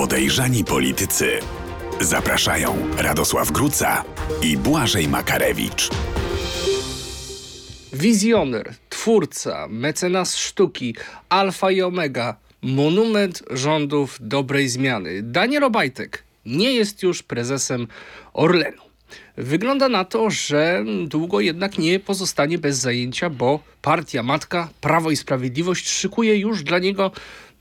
Podejrzani politycy. Zapraszają Radosław Gruca i Błażej Makarewicz. Wizjoner, twórca, mecenas sztuki, alfa i omega, monument rządów dobrej zmiany. Daniel Obajtek nie jest już prezesem Orlenu. Wygląda na to, że długo jednak nie pozostanie bez zajęcia, bo partia matka Prawo i Sprawiedliwość szykuje już dla niego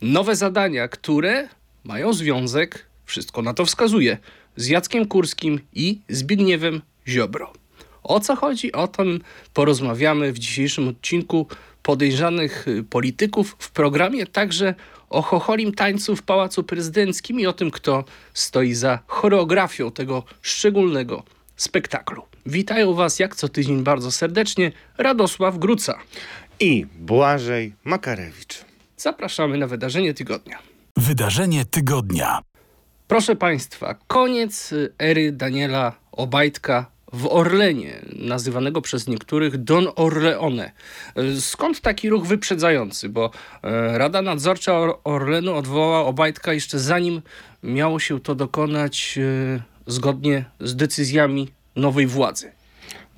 nowe zadania, które mają związek, wszystko na to wskazuje, z Jackiem Kurskim i Zbigniewem Ziobro. O co chodzi? O tym porozmawiamy w dzisiejszym odcinku podejrzanych polityków w programie także o chocholim tańcu w Pałacu Prezydenckim i o tym, kto stoi za choreografią tego szczególnego spektaklu. Witają Was jak co tydzień bardzo serdecznie Radosław Gruca i Błażej Makarewicz. Zapraszamy na wydarzenie tygodnia. Wydarzenie tygodnia. Proszę Państwa, koniec ery Daniela Obajtka w Orlenie, nazywanego przez niektórych Don Orleone. Skąd taki ruch wyprzedzający? Bo e, Rada Nadzorcza Orlenu odwołała Obajtka jeszcze zanim miało się to dokonać e, zgodnie z decyzjami nowej władzy.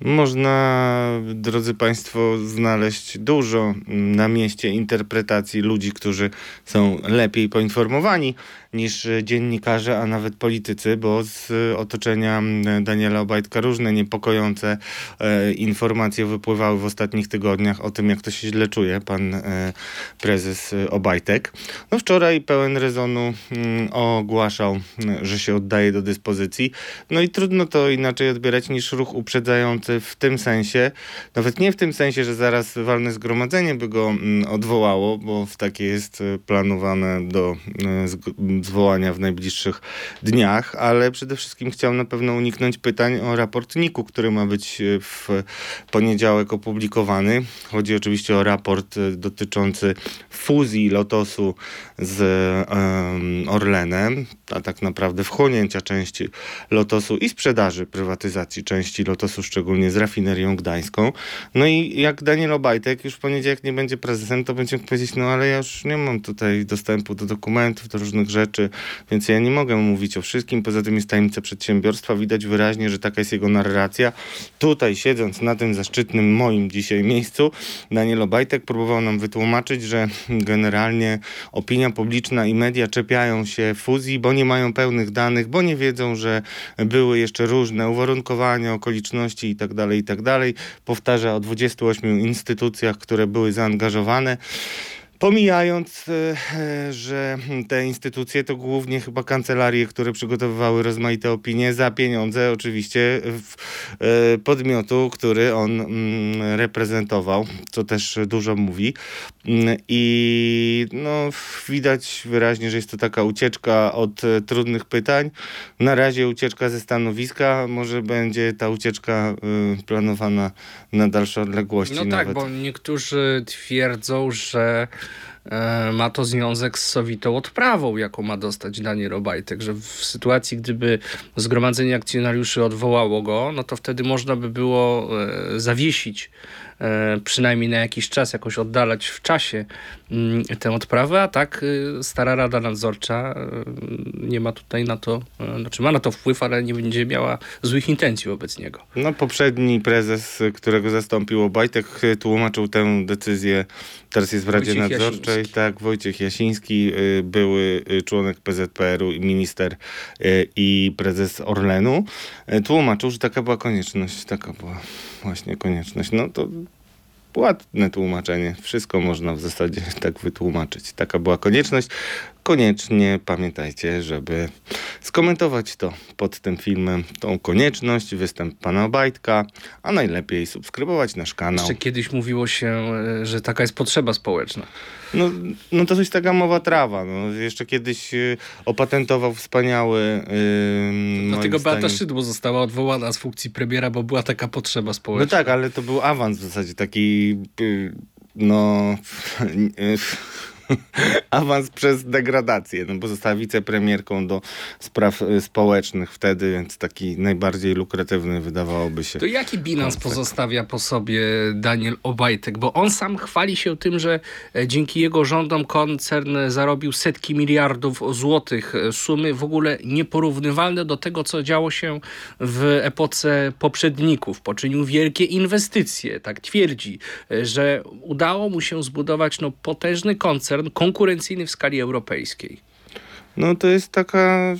Można, drodzy Państwo, znaleźć dużo na mieście interpretacji ludzi, którzy są lepiej poinformowani niż dziennikarze, a nawet politycy, bo z otoczenia Daniela Obajtka różne niepokojące e, informacje wypływały w ostatnich tygodniach o tym, jak to się źle czuje pan e, prezes Obajtek. No wczoraj pełen rezonu mm, ogłaszał, że się oddaje do dyspozycji. No i trudno to inaczej odbierać niż ruch uprzedzający w tym sensie, nawet nie w tym sensie, że zaraz walne zgromadzenie by go mm, odwołało, bo w takie jest planowane do e, zwołania w najbliższych dniach, ale przede wszystkim chciał na pewno uniknąć pytań o raport NIK-u, który ma być e, w poniedziałek opublikowany. Chodzi oczywiście o raport e, dotyczący fuzji Lotosu z Orlenem, a tak naprawdę wchłonięcia części Lotosu i sprzedaży prywatyzacji części Lotosu, szczególnie z rafinerią gdańską. No i jak Daniel Obajtek już w poniedziałek nie będzie prezesem, to będzie powiedzieć, no ale ja już nie mam tutaj dostępu do dokumentów, do różnych rzeczy, rzeczy, więc ja nie mogę mówić o wszystkim. Poza tym jest tajemnica przedsiębiorstwa. Widać wyraźnie, że taka jest jego narracja. Tutaj siedząc na tym zaszczytnym moim dzisiaj miejscu, Daniel Obajtek próbował nam wytłumaczyć, że generalnie opinia publiczna i media czepiają się fuzji, bo nie mają pełnych danych, bo nie wiedzą, że były jeszcze różne uwarunkowania, okoliczności itd., tak itd. Tak Powtarza o 28 instytucjach, które były zaangażowane. Pomijając, e, że te instytucje to głównie chyba kancelarie, które przygotowywały rozmaite opinie za pieniądze oczywiście e, podmiotu, który on mm, reprezentował, co też dużo mówi. Mm, I no, widać wyraźnie, że jest to taka ucieczka od trudnych pytań. Na razie ucieczka ze stanowiska, może będzie ta ucieczka planowana na dalsze odległości. No tak, nawet. tak, bo niektórzy twierdzą, że E, ma to związek z sowitą odprawą, jaką ma dostać Daniel Obajtek, że w sytuacji, gdyby zgromadzenie akcjonariuszy odwołało go, no to wtedy można by było e, zawiesić E, przynajmniej na jakiś czas jakoś oddalać w czasie mm, tę odprawę, a tak y, stara Rada Nadzorcza y, nie ma tutaj na to, y, znaczy ma na to wpływ, ale nie będzie miała złych intencji wobec niego. No poprzedni prezes, którego zastąpił Obajtek, tłumaczył tę decyzję, teraz jest w Radzie Wojciech Nadzorczej, Jasiński. tak, Wojciech Jasiński, były członek PZPR-u, minister i prezes Orlenu, tłumaczył, że taka była konieczność, taka była właśnie konieczność. No to ładne tłumaczenie. Wszystko można w zasadzie tak wytłumaczyć. Taka była konieczność. Koniecznie pamiętajcie, żeby skomentować to pod tym filmem, tą konieczność, występ pana Obajtka, a najlepiej subskrybować nasz kanał. Jeszcze kiedyś mówiło się, e, że taka jest potrzeba społeczna. No, no to jest taka mowa trawa. No. Jeszcze kiedyś y, opatentował wspaniały... Yy, Dlatego Beata zdaniem... Szydło została odwołana z funkcji premiera, bo była taka potrzeba społeczna. No tak, ale to był awans w zasadzie taki... Yy, no... Yy, awans przez degradację, no bo została wicepremierką do spraw y, społecznych wtedy, więc taki najbardziej lukratywny wydawałoby się. To jaki bilans pozostawia po sobie Daniel Obajtek? Bo on sam chwali się tym, że e, dzięki jego rządom koncern zarobił setki miliardów złotych. Sumy w ogóle nieporównywalne do tego, co działo się w epoce poprzedników. Poczynił wielkie inwestycje, tak twierdzi, e, że udało mu się zbudować no, potężny koncern konkurencyjny w skali europejskiej. No to jest taka...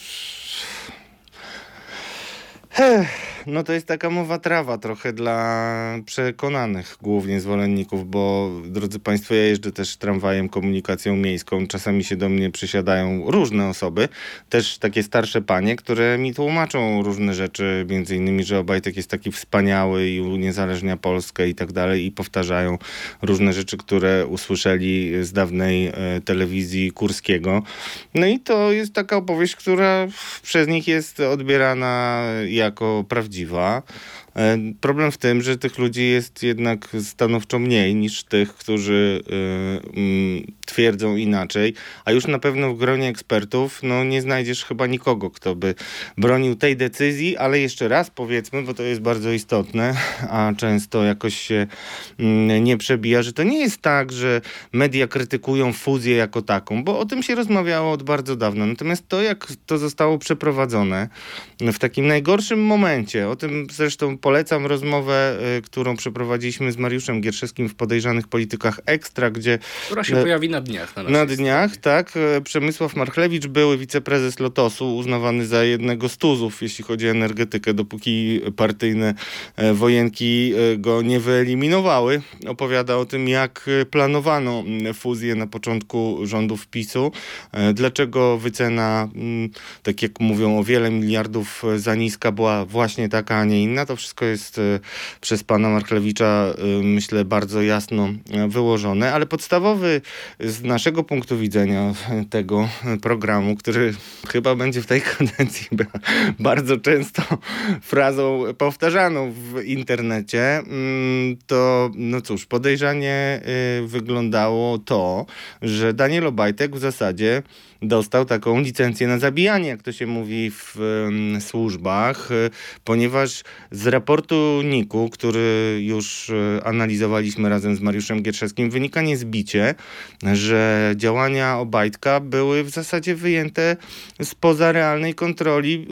Ech, no to jest taka mowa trawa trochę dla przekonanych głównie zwolenników, bo drodzy Państwo, ja jeżdżę też tramwajem, komunikacją miejską. Czasami się do mnie przysiadają różne osoby, też takie starsze panie, które mi tłumaczą różne rzeczy, między innymi, że Obajtek jest taki wspaniały i uniezależnia Polskę i tak dalej i powtarzają różne rzeczy, które usłyszeli z dawnej e, telewizji Kurskiego. No i to jest taka opowieść, która przez nich jest odbierana jako prawdziwa. E, Problem w tym, że tych ludzi jest jednak stanowczo mniej niż tych, którzy y, mm, twierdzą inaczej, a już na pewno w gronie ekspertów no, nie znajdziesz chyba nikogo, kto by bronił tej decyzji, ale jeszcze raz powiedzmy, bo to jest bardzo istotne, a często jakoś się mm, nie przebija, że to nie jest tak, że media krytykują fuzję jako taką, bo o tym się rozmawiało od bardzo dawna. Natomiast to, jak to zostało przeprowadzone w takim najgorszym momencie, o tym zresztą polecam rozmowę, y, którą przeprowadziliśmy z Mariuszem Gierszewskim w Podejrzanych Politykach Ekstra, gdzie Która się E, pojawi na dniach. Na, na dniach, tak. e, Przemysław Marchlewicz, były wiceprezes Lotosu, uznawany za jednego z tuzów, jeśli chodzi o energetykę, dopóki partyjne e, wojenki go nie wyeliminowały. Opowiada o tym, jak planowano mm, fuzję na początku rządów PiSu. E, Dlaczego wycena, mm, tak jak mówią, o wiele miliardów e, za niska była właśnie taka, a nie inna. To wszystko jest e, przez pana Marchlewicza, e, myślę, bardzo jasno e, wyłożone, ale podstawowy z naszego punktu widzenia tego programu, który chyba będzie w tej kadencji bardzo często frazą powtarzaną w internecie, mm, to no cóż, podejrzanie wyglądało to, że Daniel Obajtek w zasadzie dostał taką licencję na zabijanie, jak to się mówi w służbach, y, ponieważ z raportu NIK-u, który już y, analizowaliśmy razem z Mariuszem Gierszewskim, wynika niezbicie, że działania Obajtka były w zasadzie wyjęte spoza realnej kontroli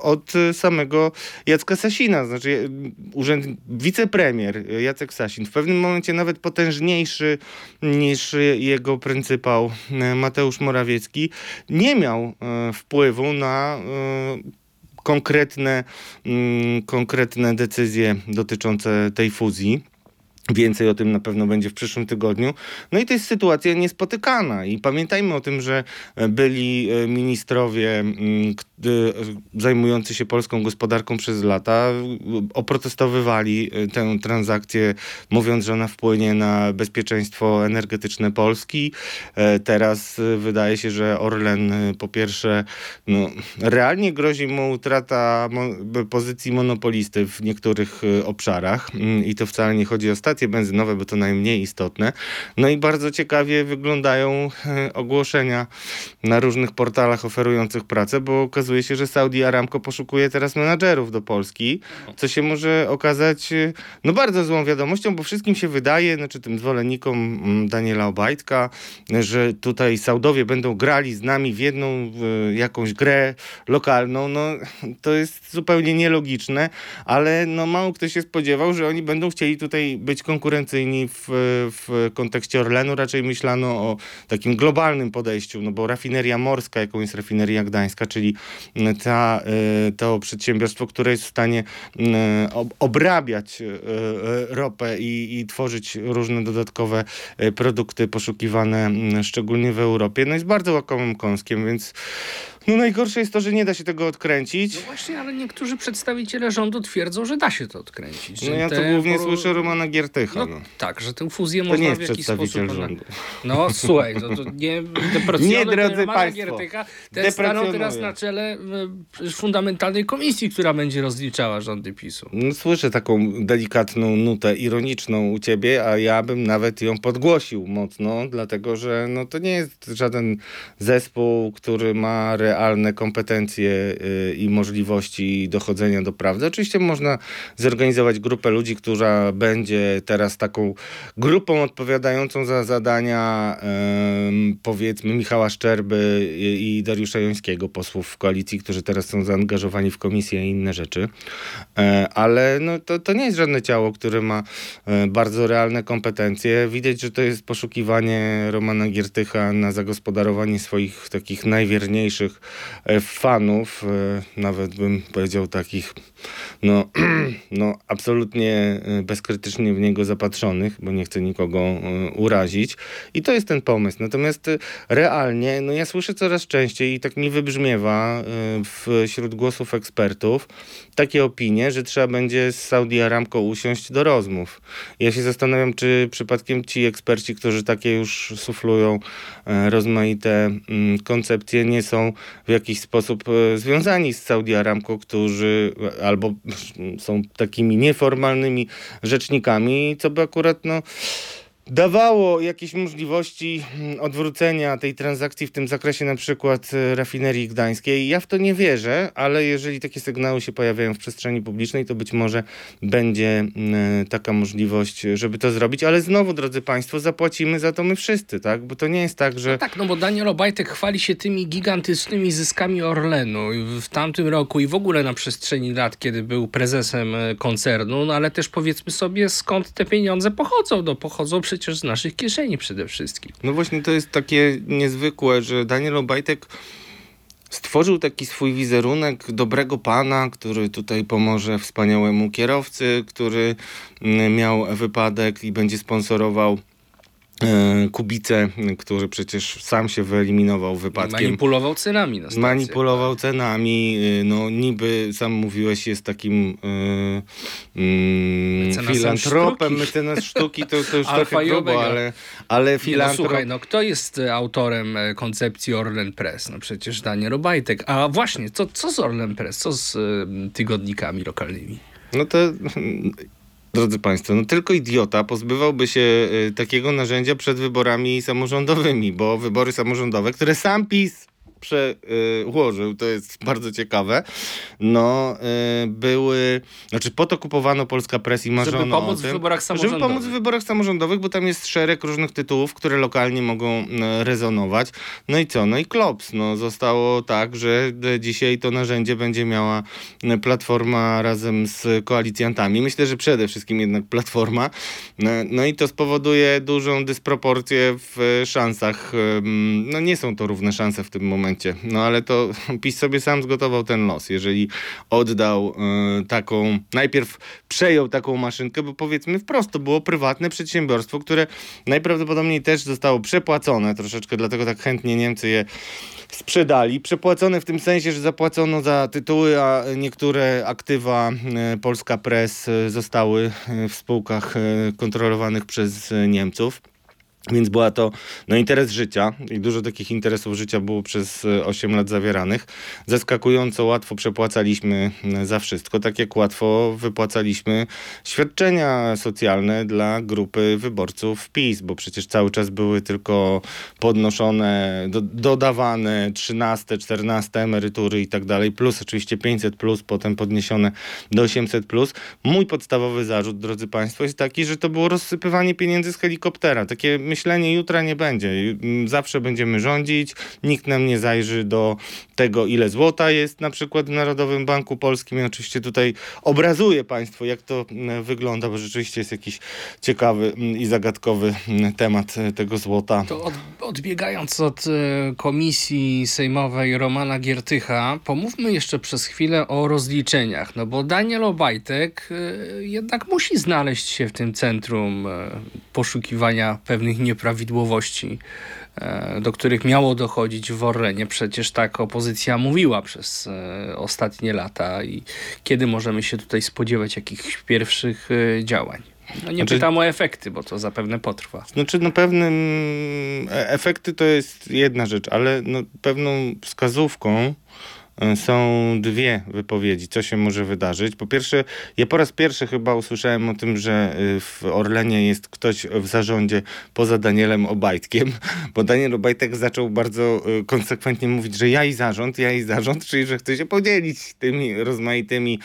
od samego Jacka Sasina. Znaczy y, urząd wicepremier Jacek Sasin w pewnym momencie nawet potężniejszy niż jego pryncypał Mateusz Morawiecki nie miał y, wpływu na y, konkretne, mm, konkretne decyzje dotyczące tej fuzji. Więcej o tym na pewno będzie w przyszłym tygodniu. No i to jest sytuacja niespotykana. I pamiętajmy o tym, że e, byli e, ministrowie mm, e, zajmujący się polską gospodarką przez lata, oprotestowywali tę transakcję, mówiąc, że ona wpłynie na bezpieczeństwo energetyczne Polski. Teraz wydaje się, że Orlen po pierwsze no, realnie grozi mu utrata pozycji monopolisty w niektórych obszarach Mm, i to wcale nie chodzi o stacje benzynowe, bo to najmniej istotne. No i bardzo ciekawie wyglądają e, ogłoszenia na różnych portalach oferujących pracę, bo okazuje się, że Saudi Aramco poszukuje teraz menadżerów do Polski, co się może okazać e, no bardzo złą wiadomością, bo wszystkim się wydaje, znaczy tym zwolennikom mm, Daniela Obajtka, że tutaj Saudowie będą grali z nami w jedną e, jakąś grę lokalną, no to jest zupełnie nielogiczne, ale no mało kto się spodziewał, że oni będą chcieli tutaj być konkurencyjni w, w kontekście Orlenu. Raczej myślano o takim globalnym podejściu, no bo rafineria morska, jaką jest rafineria gdańska, czyli ta, e, to przedsiębiorstwo, które jest w stanie ob- obrabiać e, e, ropę i, i tworzyć różne dodatkowe produkty poszukiwane m, szczególnie w Europie, no jest bardzo łakomym kąskiem, więc No najgorsze jest to, że nie da się tego odkręcić. No właśnie, ale niektórzy przedstawiciele rządu twierdzą, że da się to odkręcić. No ja to te głównie poru- słyszę Romana Giertycha. No, No. tak, że tę fuzję To można nie jest w jakiś sposób... rządu. No słuchaj, to, to nie Nie, drodzy Romana państwo, Giertycha. Deprecjonuję. teraz na czele e, fundamentalnej komisji, która będzie rozliczała rządy PiSu. No, słyszę taką delikatną nutę ironiczną u ciebie, a ja bym nawet ją podgłosił mocno, dlatego że no, to nie jest żaden zespół, który ma realne kompetencje y, i możliwości dochodzenia do prawdy. Oczywiście można zorganizować grupę ludzi, która będzie teraz taką grupą odpowiadającą za zadania powiedzmy Michała Szczerby i, Dariusza Jońskiego, posłów w koalicji, którzy teraz są zaangażowani w komisję i inne rzeczy. E, ale no, to, to nie jest żadne ciało, które ma e, bardzo realne kompetencje. Widać, że to jest poszukiwanie Romana Giertycha na zagospodarowanie swoich takich najwierniejszych fanów, e, nawet bym powiedział takich no, no absolutnie e, bezkrytycznie w niego zapatrzonych, bo nie chcę nikogo e, urazić. I to jest ten pomysł. Natomiast e, realnie, no ja słyszę coraz częściej i tak mi wybrzmiewa e, wśród głosów ekspertów takie opinie, że trzeba będzie z Saudi Aramco usiąść do rozmów. Ja się zastanawiam, czy przypadkiem ci eksperci, którzy takie już suflują e, rozmaite mm, koncepcje, nie są w jakiś sposób e, związani z Saudi Aramco, którzy albo są takimi nieformalnymi rzecznikami, co by akurat no dawało jakieś możliwości mm, odwrócenia tej transakcji w tym zakresie na przykład e, rafinerii gdańskiej. Ja w to nie wierzę, ale jeżeli takie sygnały się pojawiają w przestrzeni publicznej, to być może będzie mm, taka możliwość, żeby to zrobić, ale znowu, drodzy Państwo, zapłacimy za to my wszyscy, tak? Bo to nie jest tak, że... Tak, no bo Daniel Obajtek chwali się tymi gigantycznymi zyskami Orlenu w- tamtym roku i w ogóle na przestrzeni lat, kiedy był prezesem e, koncernu, no ale też powiedzmy sobie skąd te pieniądze pochodzą. No pochodzą z naszych kieszeni przede wszystkim. No właśnie to jest takie niezwykłe, że Daniel Obajtek stworzył taki swój wizerunek dobrego pana, który tutaj pomoże wspaniałemu kierowcy, który mm, miał wypadek i będzie sponsorował e, Kubicę, który przecież sam się wyeliminował wypadkiem. Manipulował cenami na. Manipulował cenami, y, no niby sam mówiłeś jest takim y, y, Mecenasem filantropem, sztuki. mecenas sztuki, to, to już trochę grubo, ale, ale no, filantrop... słuchaj, no kto jest e, autorem e, koncepcji Orlen Press? No przecież Daniel Obajtek. A właśnie, co, co z Orlen Press? Co z e, tygodnikami lokalnymi? No to, drodzy Państwo, no tylko idiota pozbywałby się y, takiego narzędzia przed wyborami samorządowymi, bo wybory samorządowe, które sam PiS przełożył, to jest bardzo ciekawe, no y, były, znaczy po to kupowano Polska Press i marzono Żeby pomóc o w tym, wyborach Żeby samorządowych. pomóc w wyborach samorządowych, bo tam jest szereg różnych tytułów, które lokalnie mogą e, rezonować. No i co? No i klops. No, zostało tak, że e, dzisiaj to narzędzie będzie miała Platforma razem z koalicjantami. Myślę, że przede wszystkim jednak Platforma. No, no i to spowoduje dużą dysproporcję w szansach. Em, No nie są to równe szanse w tym momencie. No ale to PiS sobie sam zgotował ten los. Jeżeli oddał e, taką, najpierw przejął taką maszynkę, bo powiedzmy wprost, to było prywatne przedsiębiorstwo, które najprawdopodobniej też zostało przepłacone troszeczkę, dlatego tak chętnie Niemcy je sprzedali. Przepłacone w tym sensie, że zapłacono za tytuły, a niektóre aktywa e, Polska Press e, zostały e, w spółkach kontrolowanych przez Niemców. Więc była to no, interes życia i dużo takich interesów życia było przez e, 8 lat zawieranych. Zaskakująco łatwo przepłacaliśmy e, za wszystko, tak jak łatwo wypłacaliśmy świadczenia socjalne dla grupy wyborców PiS, bo przecież cały czas były tylko podnoszone, do, dodawane 13, 14 emerytury i tak dalej, plus oczywiście 500, plus potem podniesione do 800. Plus. Mój podstawowy zarzut, drodzy Państwo, jest taki, że to było rozsypywanie pieniędzy z helikoptera. Takie myślenie jutra nie będzie. Zawsze będziemy rządzić, nikt nam nie zajrzy do tego, ile złota jest na przykład w Narodowym Banku Polskim. Ja oczywiście tutaj obrazuję Państwu, jak to wygląda, bo rzeczywiście jest jakiś ciekawy i zagadkowy temat e, tego złota. To od, odbiegając od e, komisji sejmowej Romana Giertycha, pomówmy jeszcze przez chwilę o rozliczeniach, no bo Daniel Obajtek e, jednak musi znaleźć się w tym centrum poszukiwania pewnych nieprawidłowości e, do których miało dochodzić w Orlenie. Przecież tak opozycja mówiła przez e, ostatnie lata i kiedy możemy się tutaj spodziewać jakichś pierwszych działań? No nie znaczy, pytam o efekty, bo to zapewne potrwa. Znaczy, no pewnym efekty to jest jedna rzecz, ale no, pewną wskazówką E, są dwie wypowiedzi, co się może wydarzyć. Po pierwsze, ja po raz pierwszy chyba usłyszałem o tym, że e, w Orlenie jest ktoś w zarządzie poza Danielem Obajtkiem, bo Daniel Obajtek zaczął bardzo e, konsekwentnie mówić, że ja i zarząd, ja i zarząd, czyli że chce się podzielić tymi rozmaitymi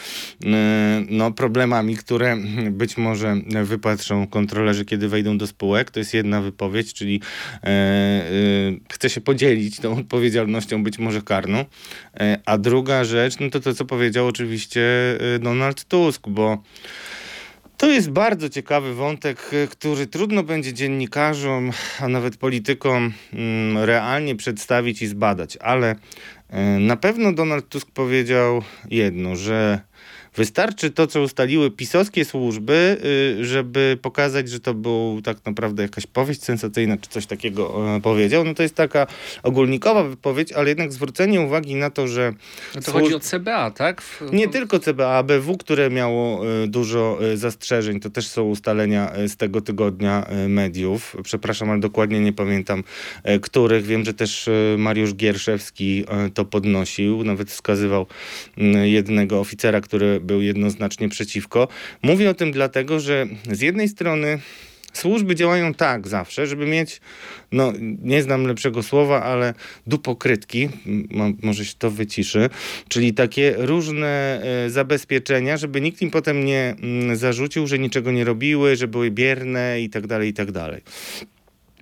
no, problemami, które być może wypatrzą kontrolerzy, kiedy wejdą do spółek. To jest jedna wypowiedź, czyli chce się podzielić tą odpowiedzialnością, być może karną. A druga rzecz, no to to, co powiedział oczywiście y, Donald Tusk, bo to jest bardzo ciekawy wątek, y, który trudno będzie dziennikarzom, a nawet politykom mm, realnie przedstawić i zbadać, ale y, na pewno Donald Tusk powiedział jedno, że Wystarczy to, co ustaliły pisowskie służby, y, żeby pokazać, że to był tak naprawdę jakaś powieść sensacyjna, czy coś takiego e, powiedział. No to jest taka ogólnikowa wypowiedź, ale jednak zwrócenie uwagi na to, że... No to służ... chodzi o CBA, tak? W... Nie tylko CBA, ABW, które miało e, dużo e, zastrzeżeń, to też są ustalenia z tego tygodnia mediów. Przepraszam, ale dokładnie nie pamiętam których. Wiem, że też Mariusz Gierszewski to podnosił, nawet wskazywał jednego oficera, który był jednoznacznie przeciwko. Mówię o tym dlatego, że z jednej strony służby działają tak zawsze, żeby mieć, no nie znam lepszego słowa, ale dupokrytki, może się to wyciszy, czyli takie różne e, zabezpieczenia, żeby nikt im potem nie mm, zarzucił, że niczego nie robiły, że były bierne i tak dalej, i tak dalej.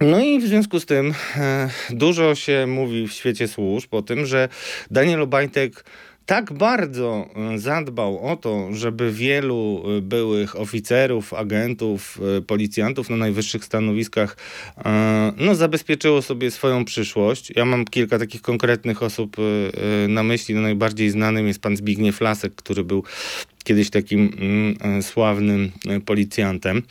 No i w związku z tym e, dużo się mówi w świecie służb o tym, że Daniel Obajtek tak bardzo e, zadbał o to, żeby wielu e, byłych oficerów, agentów, e, policjantów na najwyższych stanowiskach no, zabezpieczyło sobie swoją przyszłość. Ja mam kilka takich konkretnych osób na myśli. No, najbardziej znanym jest pan Zbigniew Lasek, który był kiedyś takim mm, sławnym policjantem,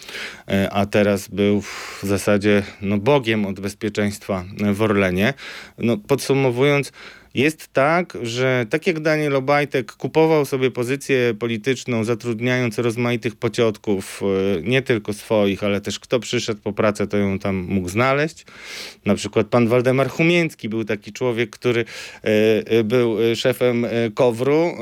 a teraz był w zasadzie no, bogiem od bezpieczeństwa w Orlenie. No, podsumowując, jest tak, że tak jak Daniel Obajtek kupował sobie pozycję polityczną, zatrudniając rozmaitych pociotków, e, nie tylko swoich, ale też kto przyszedł po pracę, to ją tam mógł znaleźć. Na przykład pan Waldemar Chumięcki był taki człowiek, który e, e, był szefem Kowru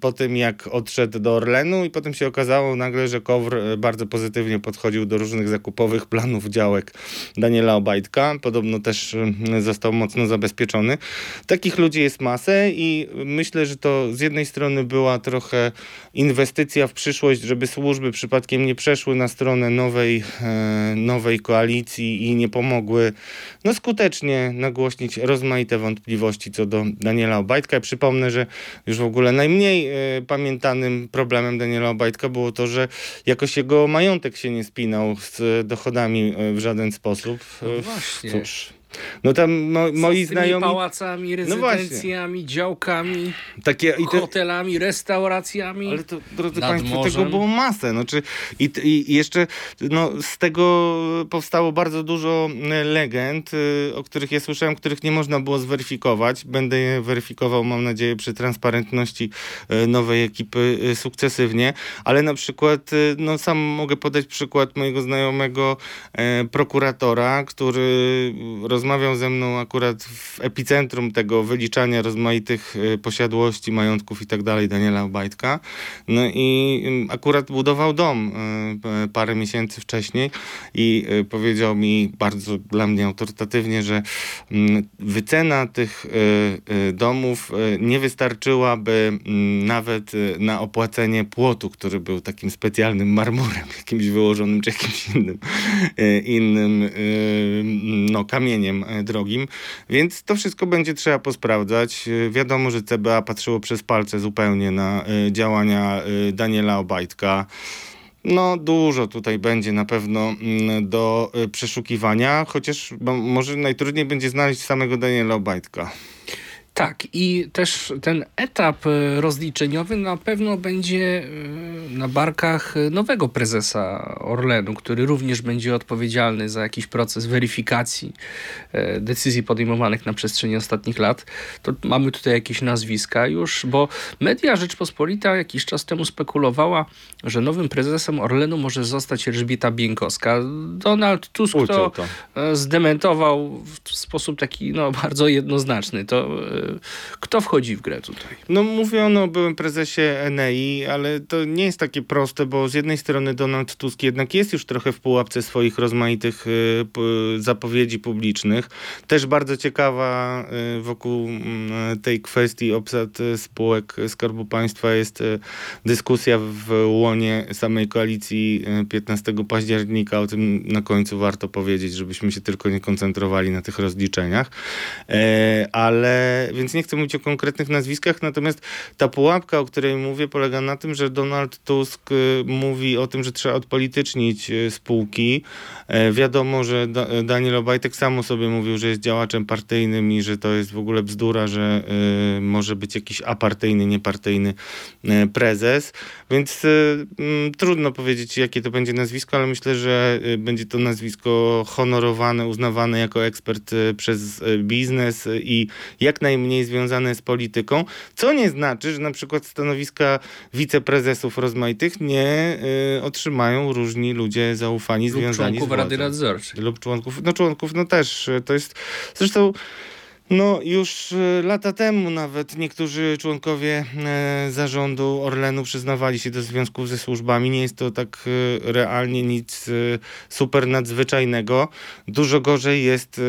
po tym, jak odszedł do Orlenu i potem się okazało nagle, że Kowr bardzo pozytywnie podchodził do różnych zakupowych planów działek Daniela Obajtka. Podobno też został mocno zabezpieczony. Takich takich ludzi jest masę i myślę, że to z jednej strony była trochę inwestycja w przyszłość, żeby służby przypadkiem nie przeszły na stronę nowej, e, nowej koalicji i nie pomogły no, skutecznie nagłośnić rozmaite wątpliwości co do Daniela Obajtka. Ja przypomnę, że już w ogóle najmniej e, pamiętanym problemem Daniela Obajtka było to, że jakoś jego majątek się nie spinał z dochodami e, w żaden sposób. No właśnie. Cóż. No tam mo, moi znajomi... pałacami, no rezydencjami, no działkami, Takie, i te... hotelami, restauracjami. Ale to, drodzy Państwo, morzem. tego było masę. No, czy, i, I jeszcze no, z tego powstało bardzo dużo e, legend, y, o których ja słyszałem, których nie można było zweryfikować. Będę je weryfikował, mam nadzieję, przy transparentności y, nowej ekipy y, sukcesywnie. Ale na przykład, no sam mogę podać przykład mojego znajomego prokuratora, który roz rozmawiał ze mną akurat w epicentrum tego wyliczania rozmaitych y, posiadłości, majątków i tak dalej Daniela Obajtka. No i akurat budował dom y, parę miesięcy wcześniej i y, powiedział mi bardzo dla mnie autorytatywnie, że wycena tych domów nie wystarczyłaby nawet na opłacenie płotu, który był takim specjalnym marmurem, jakimś wyłożonym czy jakimś innym, innym no, kamieniem E, drogim, więc to wszystko będzie trzeba posprawdzać. E, wiadomo, że CBA patrzyło przez palce zupełnie na e, działania Daniela Obajtka. No, dużo tutaj będzie na pewno mm, do przeszukiwania, chociaż może najtrudniej będzie znaleźć samego Daniela Obajtka. Tak, i też ten etap e, rozliczeniowy na pewno będzie e, na barkach nowego prezesa Orlenu, który również będzie odpowiedzialny za jakiś proces weryfikacji e, decyzji podejmowanych na przestrzeni ostatnich lat. To mamy tutaj jakieś nazwiska już, bo media Rzeczpospolita jakiś czas temu spekulowała, że nowym prezesem Orlenu może zostać Elżbieta Bieńkowska. Donald Tusk to, to zdementował w sposób taki no, bardzo jednoznaczny. To kto wchodzi w grę tutaj? No mówiono o byłym prezesie Enei, ale to nie jest takie proste, bo z jednej strony Donald Tusk jednak jest już trochę w pułapce swoich rozmaitych y, zapowiedzi publicznych. Też bardzo ciekawa y, wokół mm, tej kwestii obsad y, spółek Skarbu Państwa jest dyskusja w łonie samej koalicji 15 października. O tym na końcu warto powiedzieć, żebyśmy się tylko nie koncentrowali na tych rozliczeniach. E, ale więc nie chcę mówić o konkretnych nazwiskach, natomiast ta pułapka, o której mówię, polega na tym, że Donald Tusk y, mówi o tym, że trzeba odpolitycznić y, spółki. E, wiadomo, że Daniel Obajtek sam sobie mówił, że jest działaczem partyjnym i że to jest w ogóle bzdura, że y, może być jakiś apartyjny, niepartyjny prezes. Więc mm, trudno powiedzieć, jakie to będzie nazwisko, ale myślę, że będzie to nazwisko honorowane, uznawane jako ekspert przez biznes i jak najmniej związane z polityką, co nie znaczy, że na przykład stanowiska wiceprezesów rozmaitych nie y, otrzymają różni ludzie zaufani lub związani członków z władzą. Rady Nadzorczej. Lub członków, no członków, no też, to jest, zresztą no, już e, lata temu nawet niektórzy członkowie e, zarządu Orlenu przyznawali się do związków ze służbami. Nie jest to tak e, realnie nic super nadzwyczajnego. Dużo gorzej jest,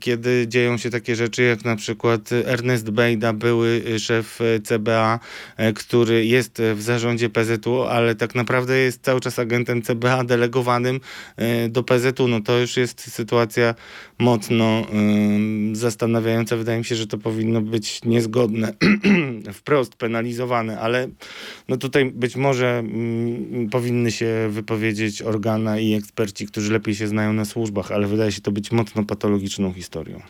kiedy dzieją się takie rzeczy, jak na przykład Ernest Bejda, były szef CBA, który jest w zarządzie PZU, ale tak naprawdę jest cały czas agentem CBA delegowanym do PZU. No to już jest sytuacja mocno zastanawiająca wydaje mi się, że to powinno być niezgodne, wprost penalizowane, ale no tutaj być może mm, powinny się wypowiedzieć organa i eksperci, którzy lepiej się znają na służbach, ale wydaje się to być mocno patologiczną historią.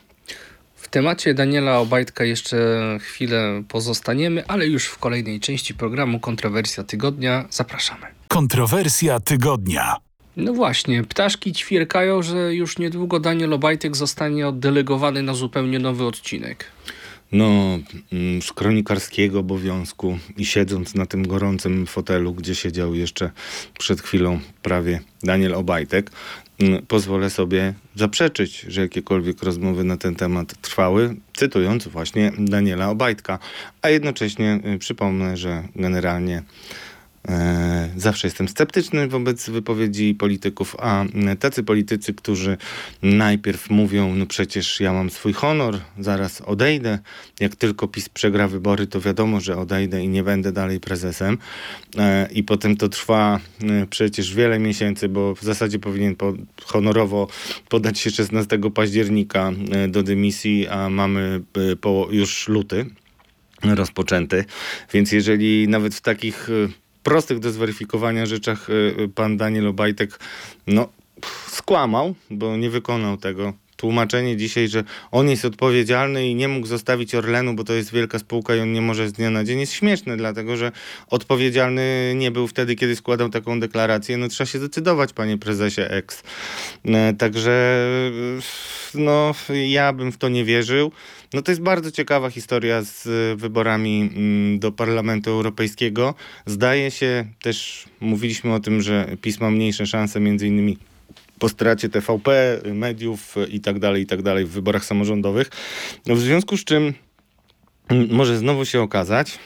W temacie Daniela Obajtka jeszcze chwilę pozostaniemy, ale już w kolejnej części programu Kontrowersja Tygodnia zapraszamy. Kontrowersja Tygodnia. No właśnie, ptaszki ćwierkają, że już niedługo Daniel Obajtek zostanie oddelegowany na zupełnie nowy odcinek. No, mm, z kronikarskiego obowiązku i siedząc na tym gorącym fotelu, gdzie siedział jeszcze przed chwilą prawie Daniel Obajtek, mm, pozwolę sobie zaprzeczyć, że jakiekolwiek rozmowy na ten temat trwały, cytując właśnie Daniela Obajtka. A jednocześnie y, przypomnę, że generalnie zawsze jestem sceptyczny wobec wypowiedzi polityków, a tacy politycy, którzy najpierw mówią, no przecież ja mam swój honor, zaraz odejdę. Jak tylko PiS przegra wybory, to wiadomo, że odejdę i nie będę dalej prezesem. E, I potem to trwa e, przecież wiele miesięcy, bo w zasadzie powinien po, honorowo podać się 16 października do dymisji, a mamy po, już luty rozpoczęty. Więc jeżeli nawet w takich prostych do zweryfikowania rzeczach y, y, pan Daniel Obajtek no, skłamał, bo nie wykonał tego. Tłumaczenie dzisiaj, że on jest odpowiedzialny i nie mógł zostawić Orlenu, bo to jest wielka spółka i on nie może z dnia na dzień, jest śmieszne, dlatego że odpowiedzialny nie był wtedy, kiedy składał taką deklarację. No trzeba się zdecydować, panie prezesie X. E, także no, ja bym w to nie wierzył. No to jest bardzo ciekawa historia z wyborami mm, do Parlamentu Europejskiego. Zdaje się, też mówiliśmy o tym, że PiS ma mniejsze szanse między innymi po stracie TVP, mediów i tak dalej, i tak dalej w wyborach samorządowych. No w związku z czym może znowu się okazać,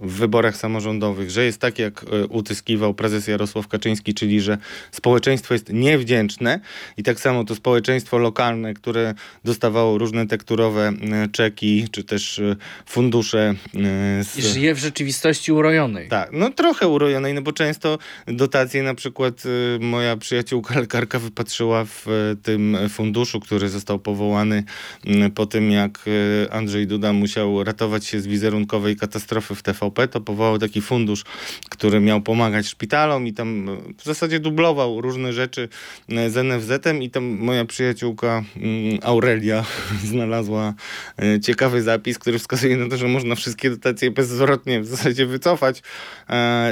w wyborach samorządowych, że jest tak, jak e, utyskiwał prezes Jarosław Kaczyński, czyli że społeczeństwo jest niewdzięczne i tak samo to społeczeństwo lokalne, które dostawało różne tekturowe e, czeki, czy też e, fundusze. Z... I żyje w rzeczywistości urojonej. Tak, no trochę urojonej, no bo często dotacje, na przykład moja przyjaciółka lekarka wypatrzyła w tym funduszu, który został powołany po tym, jak Andrzej Duda musiał ratować się z wizerunkowej katastrofy w TV TVP, to powołał taki fundusz, który miał pomagać szpitalom i tam e, w zasadzie dublował różne rzeczy e, z NFZ-em i tam moja przyjaciółka mm, Aurelia znalazła e, ciekawy zapis, który wskazuje na to, że można wszystkie dotacje bezzwrotnie w zasadzie wycofać,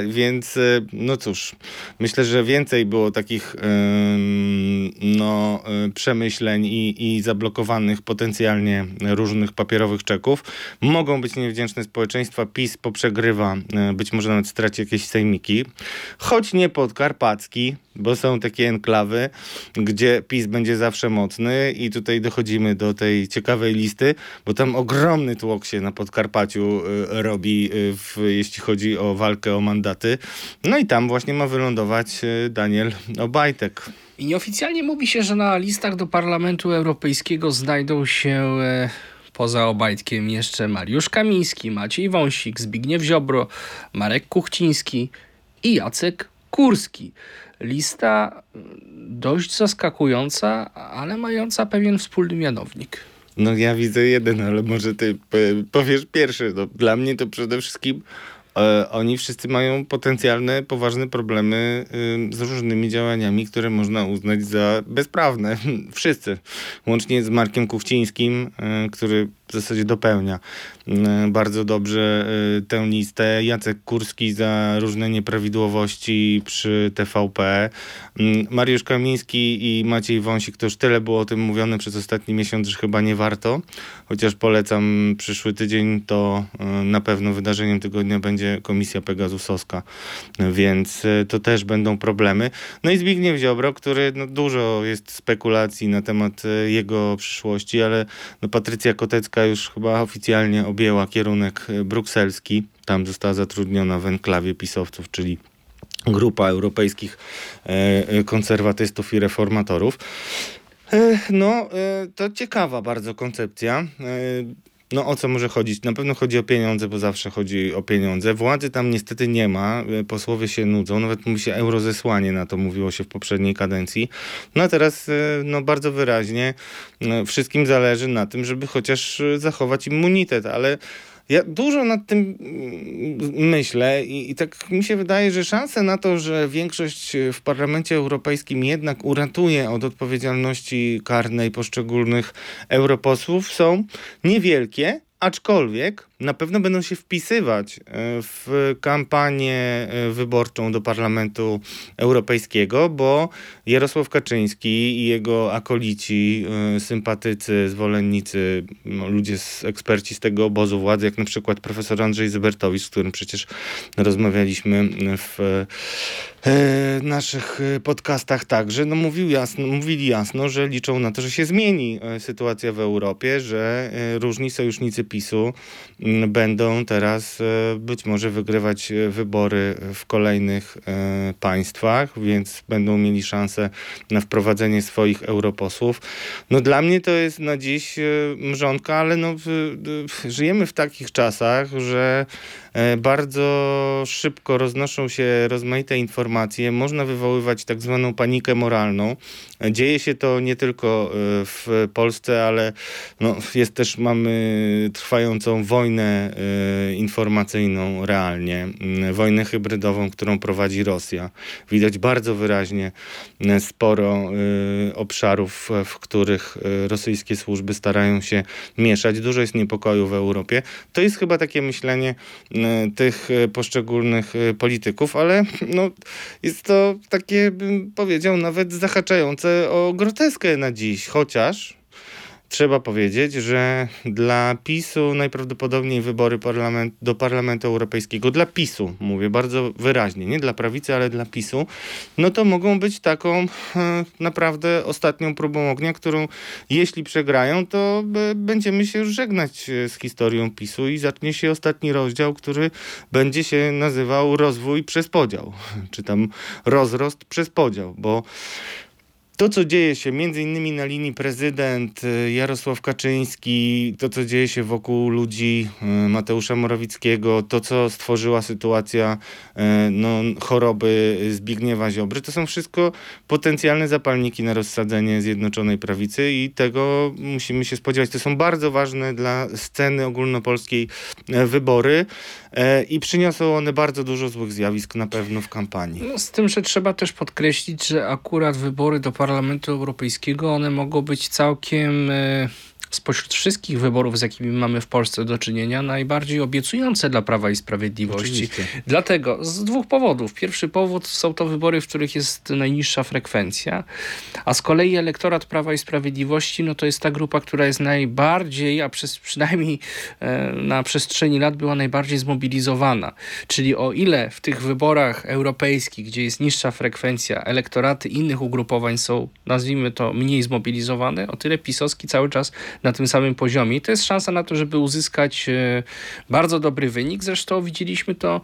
więc no cóż, myślę, że więcej było takich no, przemyśleń i, i zablokowanych potencjalnie różnych papierowych czeków. Mogą być niewdzięczne społeczeństwa, PiS poprzegrywa, być może nawet straci jakieś sejmiki, choć nie podkarpacki, bo są takie enklawy, gdzie PiS będzie zawsze mocny i tutaj dochodzimy do tej ciekawej listy, bo tam ogromny tłok się na Podkarpaciu y, robi, y, w, jeśli chodzi o walkę o mandaty. No i tam właśnie ma wylądować Daniel Obajtek. I nieoficjalnie mówi się, że na listach do Parlamentu Europejskiego znajdą się e, poza Obajtkiem jeszcze Mariusz Kamiński, Maciej Wąsik, Zbigniew Ziobro, Marek Kuchciński i Jacek Kurski. Lista mm, dość zaskakująca, ale mająca pewien wspólny mianownik. No ja widzę jeden, ale może ty powiesz pierwszy. No, dla mnie to przede wszystkim e, oni wszyscy mają potencjalne, poważne problemy z różnymi działaniami, które można uznać za bezprawne. Wszyscy. Łącznie z Markiem Kuchcińskim, y, który w zasadzie dopełnia mm, bardzo dobrze y, tę listę. Jacek Kurski za różne nieprawidłowości przy TVP. Mm, Mariusz Kamiński i Maciej Wąsik, to już tyle było o tym mówione przez ostatni miesiąc, że chyba nie warto. Chociaż polecam przyszły tydzień, to y, na pewno wydarzeniem tygodnia będzie Komisja Pegasusowska, więc y, to też będą problemy. No i Zbigniew Ziobro, który no, dużo jest spekulacji na temat jego przyszłości, ale no, Patrycja Kotecka Polska już chyba oficjalnie objęła kierunek e, brukselski. Tam została zatrudniona w enklawie pisowców, czyli grupa europejskich e, e, konserwatystów i reformatorów. No, to ciekawa bardzo koncepcja. No o co może chodzić? Na pewno chodzi o pieniądze, bo zawsze chodzi o pieniądze. Władzy tam niestety nie ma, posłowie się nudzą, nawet mówi się eurozesłanie, na to mówiło się w poprzedniej kadencji. No a teraz no, bardzo wyraźnie no, wszystkim zależy na tym, żeby chociaż zachować immunitet, ale ja dużo nad tym mm, myślę i, i, tak mi się wydaje, że szanse na to, że większość w Parlamencie Europejskim jednak uratuje od odpowiedzialności karnej poszczególnych europosłów są niewielkie, aczkolwiek na pewno będą się wpisywać e, w kampanię e, wyborczą do Parlamentu Europejskiego, bo Jarosław Kaczyński i jego akolici, e, sympatycy, zwolennicy, no, ludzie, z, eksperci z tego obozu władzy, jak na przykład profesor Andrzej Zybertowicz, z którym przecież rozmawialiśmy w naszych podcastach także, no mówił jasno, mówili jasno, że liczą na to, że się zmieni sytuacja w Europie, że różni sojusznicy PiSu będą teraz e, być może wygrywać e, wybory w kolejnych e, państwach, więc będą mieli szansę na wprowadzenie swoich europosłów. No dla mnie to jest na dziś mrzonka, ale no, żyjemy w takich czasach, że bardzo szybko roznoszą się rozmaite informacje, można wywoływać tak zwaną panikę moralną. Dzieje się to nie tylko w Polsce, ale no, jest też, mamy trwającą wojnę informacyjną realnie, y, wojnę hybrydową, którą prowadzi Rosja. Widać bardzo wyraźnie sporo obszarów, w których rosyjskie służby starają się mieszać. Dużo jest niepokoju w Europie. To jest chyba takie myślenie tych poszczególnych polityków, ale no, jest to takie, bym powiedział, nawet zahaczające o groteskę na dziś, chociaż trzeba powiedzieć, że dla PiSu najprawdopodobniej wybory parlament, do Parlamentu Europejskiego, dla PiSu, mówię bardzo wyraźnie, nie dla prawicy, ale dla PiSu, no to mogą być taką e, naprawdę ostatnią próbą ognia, którą jeśli przegrają, to będziemy się żegnać e, z historią PiSu i zacznie się ostatni rozdział, który będzie się nazywał rozwój przez podział, czy tam rozrost przez podział, bo to, co dzieje się między innymi na linii prezydent y, Jarosław Kaczyński, to, co dzieje się wokół ludzi y, Mateusza Morawickiego, to, co stworzyła sytuacja y, no, choroby Zbigniewa Ziobry, to są wszystko potencjalne zapalniki na rozsadzenie Zjednoczonej Prawicy i tego musimy się spodziewać. To są bardzo ważne dla sceny ogólnopolskiej e, wybory e, i przyniosą one bardzo dużo złych zjawisk na pewno w kampanii. No, z tym, że trzeba też podkreślić, że akurat wybory do Parlamentu Europejskiego, one mogą być całkiem e, spośród wszystkich wyborów, z jakimi mamy w Polsce do czynienia, najbardziej obiecujące dla Prawa i Sprawiedliwości. Oczywiście. Dlatego z dwóch powodów. Pierwszy powód są to wybory, w których jest najniższa frekwencja, a z kolei elektorat Prawa i Sprawiedliwości, no to jest ta grupa, która jest najbardziej, a przez, przynajmniej e, na przestrzeni lat była najbardziej zmobilizowana. Czyli o ile w tych wyborach europejskich, gdzie jest niższa frekwencja, elektoraty innych ugrupowań są, nazwijmy to, mniej zmobilizowane, o tyle pisowski cały czas na tym samym poziomie. I to jest szansa na to, żeby uzyskać e, bardzo dobry wynik. Zresztą widzieliśmy to e,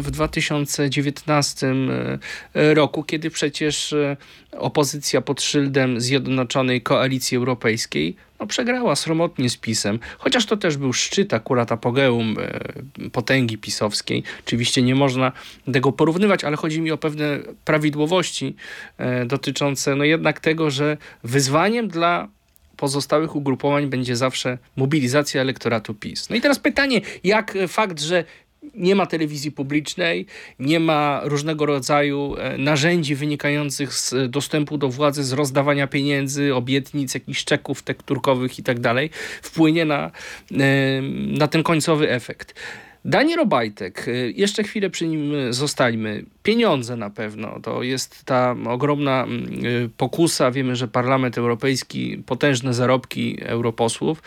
w 2019 e, roku, kiedy przecież opozycja pod szyldem Zjednoczonej Koalicji Europejskiej no, przegrała sromotnie z PiSem, chociaż to też był szczyt akurat apogeum potęgi pisowskiej. Oczywiście nie można tego porównywać, ale chodzi mi o pewne prawidłowości dotyczące no jednak tego, że wyzwaniem dla pozostałych ugrupowań będzie zawsze mobilizacja elektoratu PiS. No i teraz pytanie, jak fakt, że nie ma telewizji publicznej, nie ma różnego rodzaju e, narzędzi wynikających z dostępu do władzy, z rozdawania pieniędzy, obietnic, jakichś czeków tekturkowych i tak dalej, wpłynie na, e, na ten końcowy efekt. Daniel Obajtek, y, jeszcze chwilę przy nim y, zostańmy. Pieniądze na pewno, to jest ta ogromna mm, y, pokusa. Wiemy, że Parlament Europejski, potężne zarobki europosłów.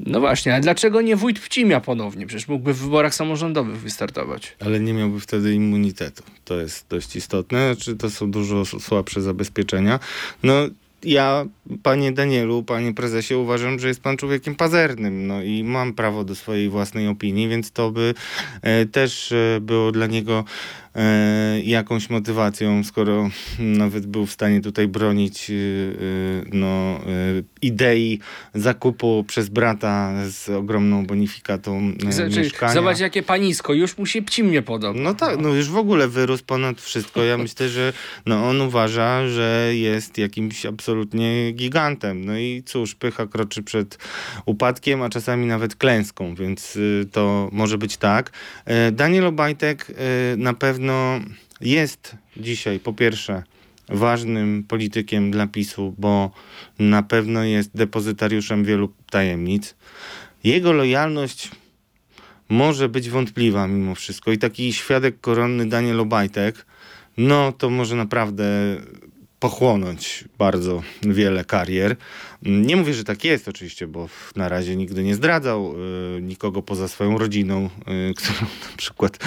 No właśnie, ale dlaczego nie wójt Pcimia ponownie? Przecież mógłby w wyborach samorządowych wystartować. Ale nie miałby wtedy immunitetu. To jest dość istotne. Czy to są dużo słabsze zabezpieczenia? No, ja, panie Danielu, panie prezesie, uważam, że jest pan człowiekiem pazernym. No i mam prawo do swojej własnej opinii, więc to by e, też e, było dla niego e, jakąś motywacją, skoro nawet był w stanie tutaj bronić no, idei zakupu przez brata z ogromną bonifikatą Znaczy, mieszkania. zobacz, jakie panisko, już mu się Pcimie podoba. No tak, no już w ogóle wyrósł ponad wszystko. Ja myślę, że no on uważa, że jest jakimś absolutnie gigantem. No i cóż, pycha kroczy przed upadkiem, a czasami nawet klęską, więc y, to może być tak. E, Daniel Obajtek y, na pewno jest dzisiaj, po pierwsze, ważnym politykiem dla PiSu, bo na pewno jest depozytariuszem wielu tajemnic. Jego lojalność może być wątpliwa mimo wszystko i taki świadek koronny Daniel Obajtek, no to może naprawdę pochłonąć bardzo wiele karier. Nie mówię, że tak jest oczywiście, bo na razie nigdy nie zdradzał y, nikogo poza swoją rodziną, y, którą na przykład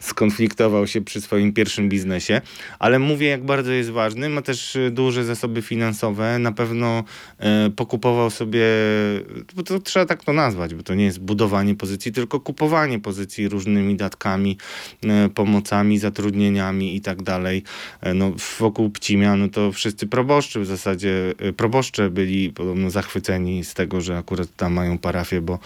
skonfliktował się przy swoim pierwszym biznesie, ale mówię jak bardzo jest ważny, ma też y, duże zasoby finansowe, na pewno pokupował sobie, bo to trzeba tak to nazwać, bo to nie jest budowanie pozycji, tylko kupowanie pozycji różnymi datkami, pomocami, zatrudnieniami i tak dalej. No, wokół Pcimia, no to wszyscy proboszczy w zasadzie, proboszcze byli podobno zachwyceni z tego, że akurat tam mają parafię, bo,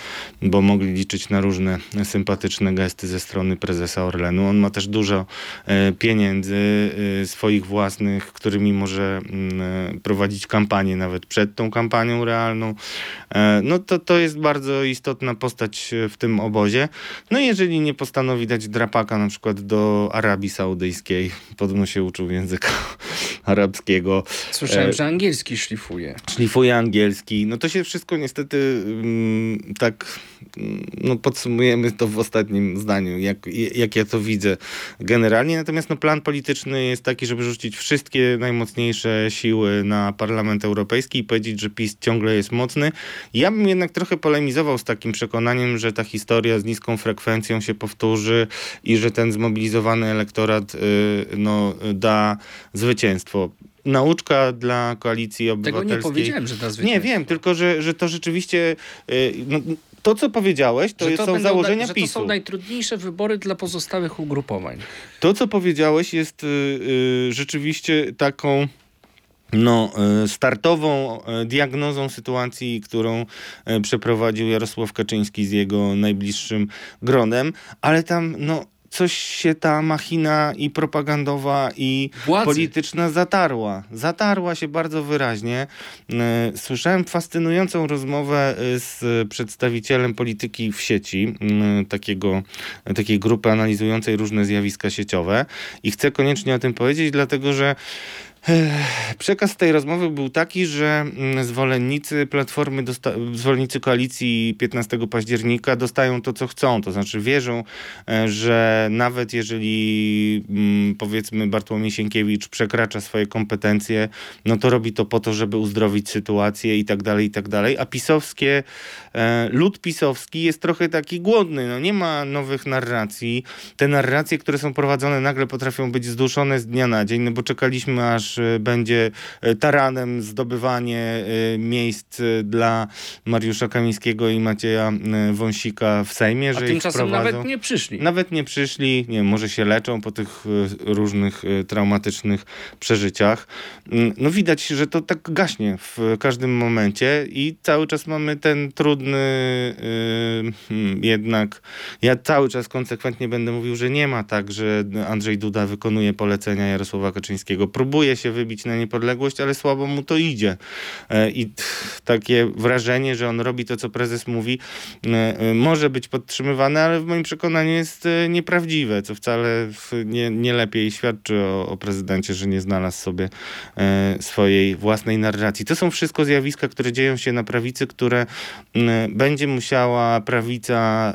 bo mogli liczyć na różne sympatyczne gesty ze strony prezesa Orlenu. On ma też dużo e, pieniędzy e, swoich własnych, którymi może mm, e, prowadzić kampanię nawet przed tą kampanią realną. No to, to jest bardzo istotna postać w tym obozie. No i jeżeli nie postanowi dać drapaka na przykład do Arabii Saudyjskiej, podobno się uczył języka arabskiego, Słyszałem, e, że angielski szlifuje. szlifuje angielski. No to się wszystko niestety mm, tak no podsumujemy to w ostatnim zdaniu, jak, jak ja to widzę generalnie. Natomiast no, plan polityczny jest taki, żeby rzucić wszystkie najmocniejsze siły na Parlament Europejski i powiedzieć, że PiS ciągle jest mocny. Ja bym jednak trochę polemizował z takim przekonaniem, że ta historia z niską frekwencją się powtórzy i że ten zmobilizowany elektorat y, no, da zwycięstwo. Nauczka dla koalicji Tego obywatelskiej. nie powiedziałem, że da Nie wiem, tylko że, że to rzeczywiście. y, No, to, co powiedziałeś, to, jest, są będą założenia że to PiSu. są najtrudniejsze wybory dla pozostałych ugrupowań. To, co powiedziałeś, jest y, y, rzeczywiście taką no, e, startową diagnozą sytuacji, którą przeprowadził Jarosław Kaczyński z jego najbliższym gronem, ale tam no, coś się ta machina i propagandowa i Władzy. polityczna zatarła. Zatarła się bardzo wyraźnie. E, Słyszałem fascynującą rozmowę e, z przedstawicielem polityki w sieci, m, takiego, takiej grupy analizującej różne zjawiska sieciowe i chcę koniecznie o tym powiedzieć, dlatego że Przekaz tej rozmowy był taki, że mm, zwolennicy Platformy, zwolennicy koalicji 15 października dostają to, co chcą. To znaczy wierzą, e, że nawet jeżeli mm, powiedzmy Bartłomiej Sienkiewicz przekracza swoje kompetencje, no to robi to po to, żeby uzdrowić sytuację i tak dalej, i tak dalej. A pisowskie, e, lud pisowski jest trochę taki głodny. No nie ma nowych narracji. Te narracje, które są prowadzone nagle potrafią być zduszone z dnia na dzień, no bo czekaliśmy aż będzie e, taranem zdobywanie e, miejsc e, dla Mariusza Kamińskiego i Macieja Wąsika w Sejmie, A że ich tymczasem nawet nie przyszli. Nawet nie przyszli, nie wiem, może się leczą po tych różnych traumatycznych przeżyciach. Mm, No widać, że to tak gaśnie w każdym momencie i cały czas mamy ten trudny hmm, jednak, ja cały czas konsekwentnie będę mówił, że nie ma tak, że Andrzej Duda wykonuje polecenia Jarosława Kaczyńskiego. Próbuje się wybić na niepodległość, ale słabo mu to idzie. E, I takie wrażenie, że on robi to, co prezes mówi, e, e, może być podtrzymywane, ale w moim przekonaniu jest nieprawdziwe, co wcale nie, nie lepiej świadczy o, o prezydencie, że nie znalazł sobie swojej własnej narracji. To są wszystko zjawiska, które dzieją się na prawicy, które będzie musiała prawica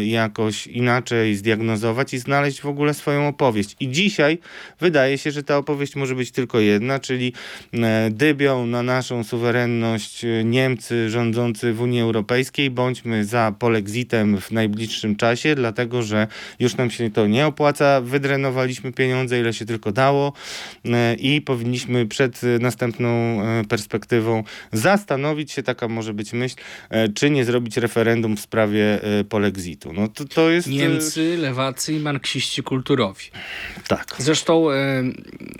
jakoś inaczej zdiagnozować i znaleźć w ogóle swoją opowieść. I dzisiaj wydaje się, że ta opowieść może być tylko jedna, czyli e, dybią na naszą suwerenność e, Niemcy rządzący w Unii Europejskiej. Bądźmy za polexitem w najbliższym czasie, dlatego że już nam się to nie opłaca. Wydrenowaliśmy pieniądze, ile się tylko dało e, i powinniśmy przed następną perspektywą zastanowić się, taka może być myśl, czy nie zrobić referendum w sprawie polexitu. No to, to jest... Niemcy, lewacy i marksiści kulturowi. Tak. Zresztą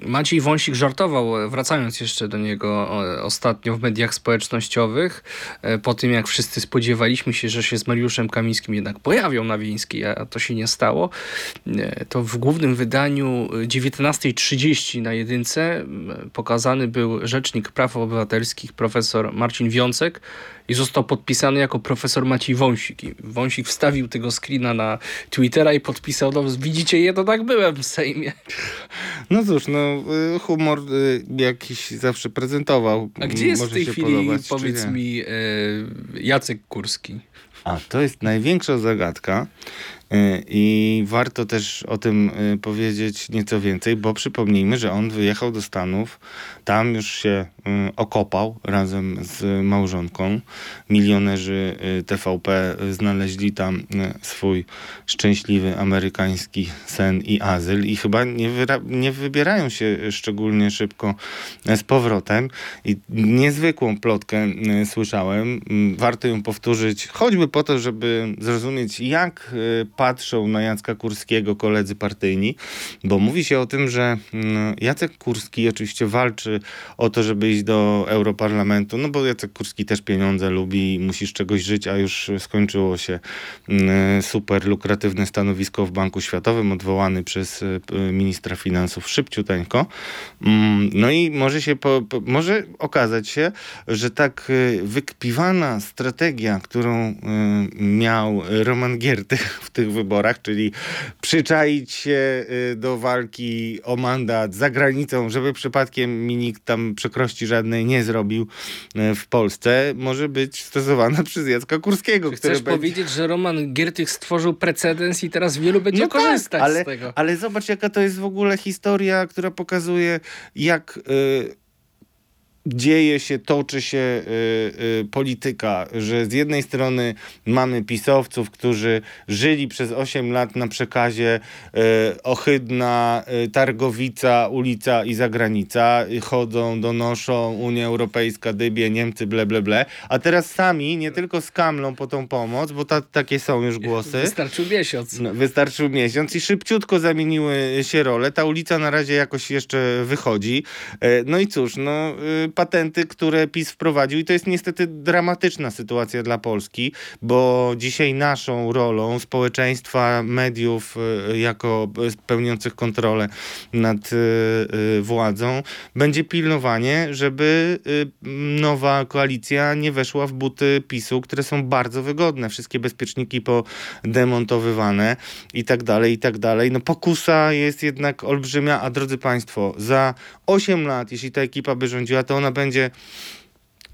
Maciej Wąsik żartował, e, wracając jeszcze do niego ostatnio w mediach społecznościowych, e, po tym jak wszyscy spodziewaliśmy się, że się z Mariuszem Kamińskim jednak pojawią na Wiejskiej, a to się nie stało, e, to w głównym wydaniu e, 19.30 na jedynce pokazany był rzecznik praw obywatelskich profesor Marcin Wiącek i został podpisany jako profesor Maciej Wąsik. I Wąsik wstawił tego screena na Twittera i podpisał, no widzicie, ja to tak byłem w Sejmie. No cóż, no y, humor y, jakiś zawsze prezentował. A gdzie jest Może w tej chwili, podobać, powiedz mi, e, Jacek Kurski? A to jest największa zagadka y, i warto też o tym y, powiedzieć nieco więcej, bo przypomnijmy, że on wyjechał do Stanów, tam już się y, okopał razem z małżonką. Milionerzy TVP znaleźli tam swój szczęśliwy amerykański sen i azyl i chyba nie, nie wybierają się szczególnie szybko e, z powrotem. I niezwykłą plotkę słyszałem. Mm, Warto ją powtórzyć, choćby po to, żeby zrozumieć, jak patrzą na Jacka Kurskiego koledzy partyjni, bo mówi się o tym, że mm, Jacek Kurski oczywiście walczy o to, żeby iść do Europarlamentu, no bo Jacek Kurski też pieniądze lubi i musi z czegoś żyć, a już skończyło się mm, super lukratywne stanowisko w Banku Światowym, odwołany przez y, ministra finansów szybciuteńko. Mm, No i może się po, może okazać się, że tak y, wykpiwana strategia, którą y, miał Roman Giertych w tych wyborach, czyli przyczaić się y, do walki o mandat za granicą, żeby przypadkiem mi nikt tam przekrości żadnej nie zrobił y, w Polsce, może być stosowana przez Jacka Kurskiego, Czy chcesz będzie... powiedzieć, że Roman Giertych stworzył precedens i teraz wielu będzie No tak, korzystać ale, z tego? Ale zobacz, jaka to jest w ogóle historia, która pokazuje, jak y, dzieje się, toczy się y, y, polityka, że z jednej strony mamy pisowców, którzy żyli przez 8 lat na przekazie y, ohydna y, Targowica, ulica i zagranica, chodzą, donoszą Unia Europejska, dybie, Niemcy, ble, ble, ble, a teraz sami nie tylko skamlą po tą pomoc, bo ta, takie są już głosy. Wystarczył miesiąc. No, wystarczył miesiąc i szybciutko zamieniły się role. Ta ulica na razie jakoś jeszcze wychodzi. E, No i cóż, no, y, patenty, które PiS wprowadził i to jest niestety dramatyczna sytuacja dla Polski, bo dzisiaj naszą rolą społeczeństwa, mediów y, jako pełniących kontrolę nad y, y, władzą będzie pilnowanie, żeby nowa koalicja nie weszła w buty PiSu, które są bardzo wygodne. Wszystkie bezpieczniki podemontowywane i tak dalej, i tak dalej. No pokusa jest jednak olbrzymia, a drodzy Państwo, za 8 lat, jeśli ta ekipa by rządziła, to ona będzie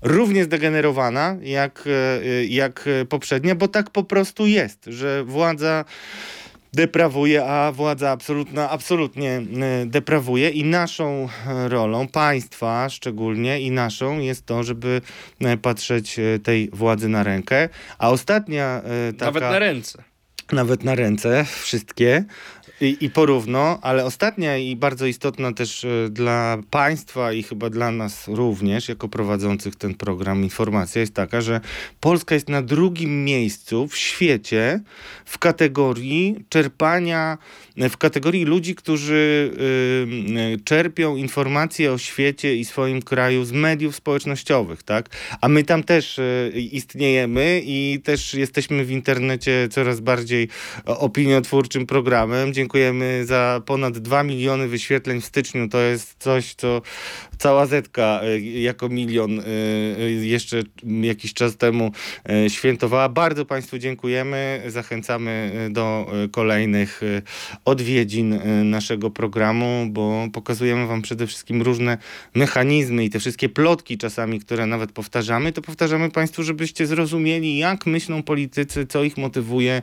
równie zdegenerowana jak, e, jak poprzednia, bo tak po prostu jest, że władza deprawuje, a władza absolutna absolutnie e, deprawuje. I naszą rolą, państwa szczególnie i naszą jest to, żeby e, patrzeć tej władzy na rękę, a ostatnia taka... Nawet na ręce. Nawet na ręce, wszystkie i, i porówno, ale ostatnia i bardzo istotna też e, dla państwa i chyba dla nas również, jako prowadzących ten program, informacja jest taka, że Polska jest na drugim miejscu w świecie w kategorii czerpania, w kategorii ludzi, którzy y, y, czerpią informacje o świecie i swoim kraju z mediów społecznościowych, tak? A my tam też y, istniejemy i też jesteśmy w internecie coraz bardziej opiniotwórczym programem. Dziękujemy za ponad 2 miliony wyświetleń w styczniu. To jest coś, co cała Zetka y, jako milion y, y, jeszcze jakiś czas temu świętowała. Bardzo Państwu dziękujemy. Zachęcamy do kolejnych odwiedzin naszego programu, bo pokazujemy Wam przede wszystkim różne mechanizmy i te wszystkie plotki czasami, które nawet powtarzamy, to powtarzamy Państwu, żebyście zrozumieli, jak myślą politycy, co ich motywuje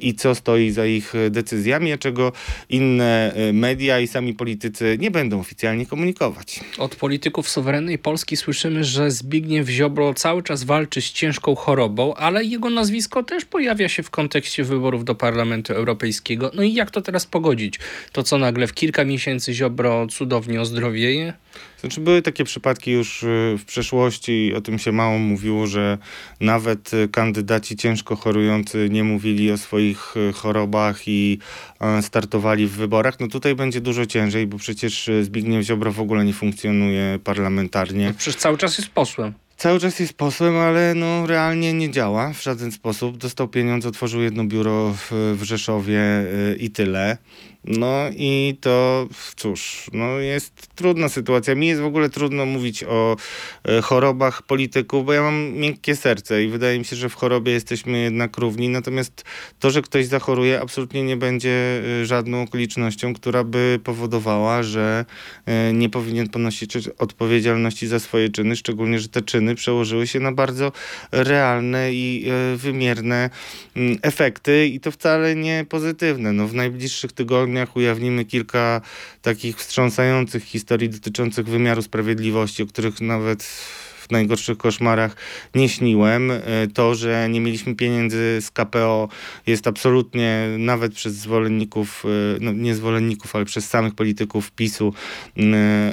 i co stoi za ich decyzjami, a czego inne media i sami politycy nie będą oficjalnie komunikować. Od polityków suwerennej Polski słyszymy, że Zbigniew Ziobro cały czas walczy z ciężką chorobą, ale jego nazwisko też pojawia się w kontekście wyborów do Parlamentu Europejskiego. No i jak to teraz pogodzić? To co nagle w kilka miesięcy Ziobro cudownie ozdrowieje? Znaczy były takie przypadki już y, w przeszłości, o tym się mało mówiło, że nawet y, kandydaci ciężko chorujący nie mówili o swoich y, chorobach i e, startowali w wyborach. No tutaj będzie dużo ciężej, bo przecież Zbigniew Ziobro w ogóle nie funkcjonuje parlamentarnie. Przecież cały czas jest posłem. Cały czas jest posłem, ale no realnie nie działa w żaden sposób. Dostał pieniądze, otworzył jedno biuro w, w Rzeszowie y, i tyle. No i to cóż, no jest trudna sytuacja. Mi jest w ogóle trudno mówić o e, chorobach polityków, bo ja mam miękkie serce i wydaje mi się, że w chorobie jesteśmy jednak równi. Natomiast to, że ktoś zachoruje, absolutnie nie będzie e, żadną okolicznością, która by powodowała, że e, nie powinien ponosić odpowiedzialności za swoje czyny, szczególnie, że te czyny przełożyły się na bardzo realne i e, wymierne mm, efekty i to wcale nie pozytywne. No, w najbliższych tygodniach ujawnimy kilka takich wstrząsających historii dotyczących wymiaru sprawiedliwości, o których nawet w najgorszych koszmarach nie śniłem. E, To, że nie mieliśmy pieniędzy z KPO jest absolutnie nawet przez zwolenników, e, no nie zwolenników, ale przez samych polityków PiSu e,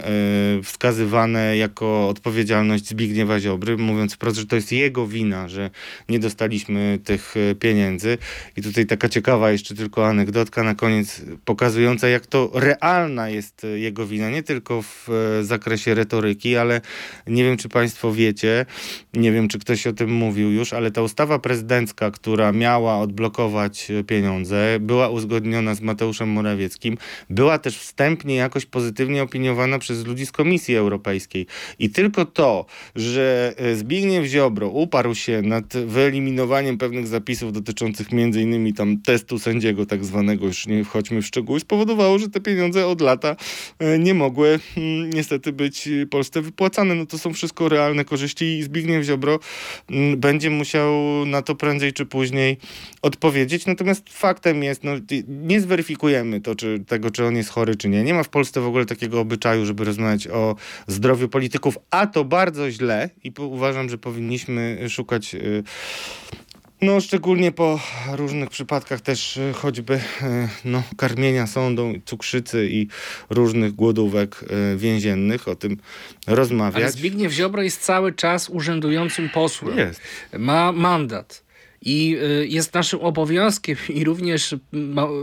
wskazywane jako odpowiedzialność Zbigniewa Ziobry, mówiąc wprost, że to jest jego wina, że nie dostaliśmy tych pieniędzy. I tutaj taka ciekawa jeszcze tylko anegdotka na koniec, pokazująca jak to realna jest jego wina, nie tylko w zakresie retoryki, ale nie wiem, czy Państwo wiecie, nie wiem, czy ktoś o tym mówił już, ale ta ustawa prezydencka, która miała odblokować e, pieniądze, była uzgodniona z Mateuszem Morawieckim, była też wstępnie jakoś pozytywnie opiniowana przez ludzi z Komisji Europejskiej. I tylko to, że e, Zbigniew Ziobro uparł się nad wyeliminowaniem pewnych zapisów dotyczących innymi tam testu sędziego tak zwanego, już nie wchodźmy w szczegóły, spowodowało, że te pieniądze od lata e, nie mogły mm, niestety być Polsce wypłacane. No to są wszystko realne realne korzyści i Zbigniew Ziobro mm, będzie musiał na to prędzej czy później odpowiedzieć. Natomiast faktem jest, no, nie zweryfikujemy to, czy, tego, czy on jest chory, czy nie. Nie ma w Polsce w ogóle takiego obyczaju, żeby rozmawiać o zdrowiu polityków, a to bardzo źle i uważam, że powinniśmy szukać y, no, szczególnie po różnych przypadkach też y, choćby y, no, karmienia sądą, cukrzycy i różnych głodówek y, więziennych, o tym rozmawiać. Ale Zbigniew Ziobro jest cały czas urzędującym posłem. Jest. Ma mandat. I y, jest naszym obowiązkiem i również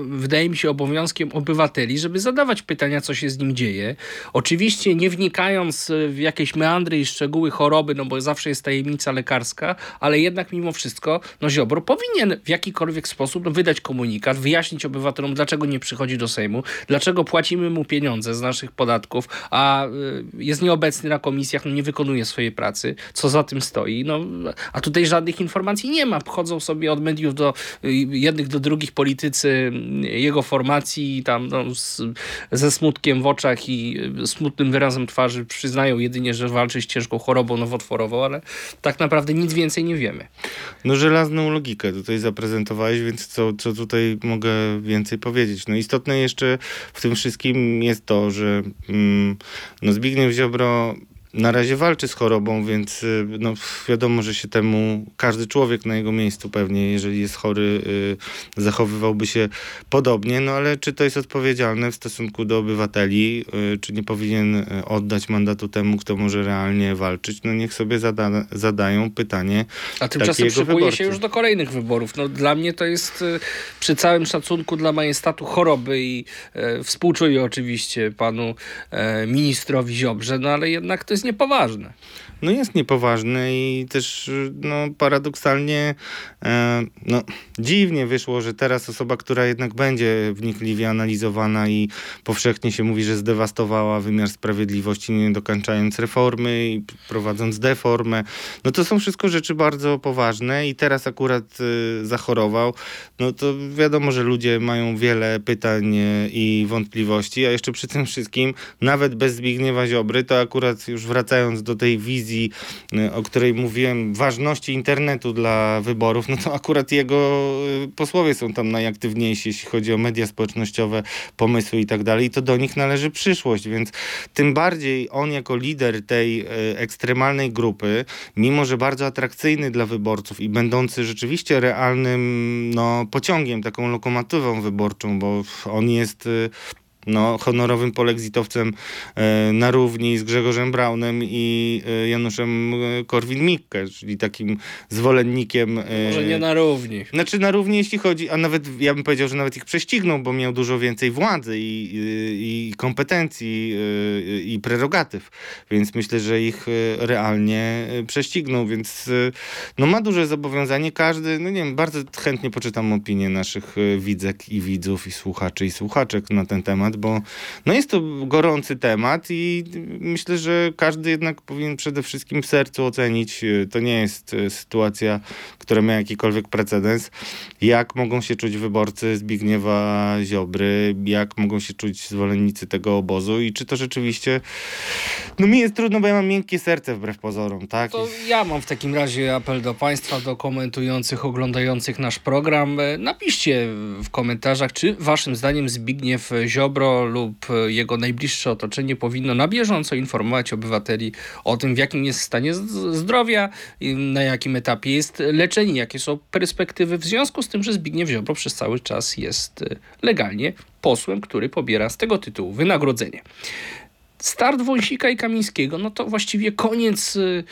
wydaje mi się obowiązkiem obywateli, żeby zadawać pytania, co się z nim dzieje. Oczywiście nie wnikając w jakieś meandry i szczegóły choroby, no bo zawsze jest tajemnica lekarska, ale jednak mimo wszystko no Ziobro powinien w jakikolwiek sposób no, wydać komunikat, wyjaśnić obywatelom, dlaczego nie przychodzi do Sejmu, dlaczego płacimy mu pieniądze z naszych podatków, a y, jest nieobecny na komisjach, no nie wykonuje swojej pracy, co za tym stoi. No, a tutaj żadnych informacji nie ma sobie od mediów do jednych do drugich politycy jego formacji tam no, z, ze smutkiem w oczach i smutnym wyrazem twarzy przyznają jedynie, że walczy z ciężką chorobą nowotworową, ale tak naprawdę nic więcej nie wiemy. No żelazną logikę tutaj zaprezentowałeś, więc co, co tutaj mogę więcej powiedzieć? No istotne jeszcze w tym wszystkim jest to, że mm, no Zbigniew Ziobro na razie walczy z chorobą, więc y, no, wiadomo, że się temu każdy człowiek na jego miejscu pewnie, jeżeli jest chory, y, zachowywałby się podobnie. No ale czy to jest odpowiedzialne w stosunku do obywateli? Y, czy nie powinien oddać mandatu temu, kto może realnie walczyć? No niech sobie zada, zadają pytanie. A tymczasem szykuje się już do kolejnych wyborów. No, dla mnie to jest przy całym szacunku dla majestatu choroby i współczuję oczywiście panu e, ministrowi Ziobrze, no ale jednak to jest poważnie poważne. No jest niepoważne i też no, paradoksalnie e, no, dziwnie wyszło, że teraz osoba, która jednak będzie wnikliwie analizowana i powszechnie się mówi, że zdewastowała wymiar sprawiedliwości, nie dokończając reformy i prowadząc deformę, no to są wszystko rzeczy bardzo poważne i teraz akurat y, zachorował, no to wiadomo, że ludzie mają wiele pytań e, i wątpliwości, a jeszcze przy tym wszystkim, nawet bez Zbigniewa Ziobry, to akurat już wracając do tej wizji, y, o której mówiłem, ważności internetu dla wyborów, no to akurat jego y, posłowie są tam najaktywniejsi, jeśli chodzi o media społecznościowe, pomysły i tak dalej. I to do nich należy przyszłość, więc tym bardziej on jako lider tej y, ekstremalnej grupy, mimo że bardzo atrakcyjny dla wyborców i będący rzeczywiście realnym no, pociągiem, taką lokomotywą wyborczą, bo on jest no, honorowym polexitowcem e, na równi z Grzegorzem Braunem i e, Januszem e, Korwin-Mikke, czyli takim zwolennikiem... Może nie na równi. Znaczy na równi, jeśli chodzi, a nawet ja bym powiedział, że nawet ich prześcignął, bo miał dużo więcej władzy i, i, i kompetencji i prerogatyw, więc myślę, że ich realnie prześcignął, więc no ma duże zobowiązanie. Każdy, no nie wiem, bardzo chętnie poczytam opinię naszych widzek i widzów i słuchaczy i słuchaczek na ten temat, bo no jest to gorący temat i myślę, że każdy jednak powinien przede wszystkim w sercu ocenić, e, to nie jest e, sytuacja, która miała jakikolwiek precedens, jak mogą się czuć wyborcy Zbigniewa Ziobry, jak mogą się czuć zwolennicy tego obozu i czy to rzeczywiście, no mi jest trudno, bo ja mam miękkie serce wbrew pozorom, tak? To ja mam w takim razie apel do Państwa, do komentujących, oglądających nasz program. E, napiszcie w komentarzach, czy Waszym zdaniem Zbigniew Ziobro lub jego najbliższe otoczenie powinno na bieżąco informować obywateli o tym, w jakim jest stanie zdrowia, na jakim etapie jest leczenie, jakie są perspektywy, w związku z tym, że Zbigniew Ziobro przez cały czas jest legalnie posłem, który pobiera z tego tytułu wynagrodzenie. Start Wąsika i Kamińskiego, no to właściwie koniec y,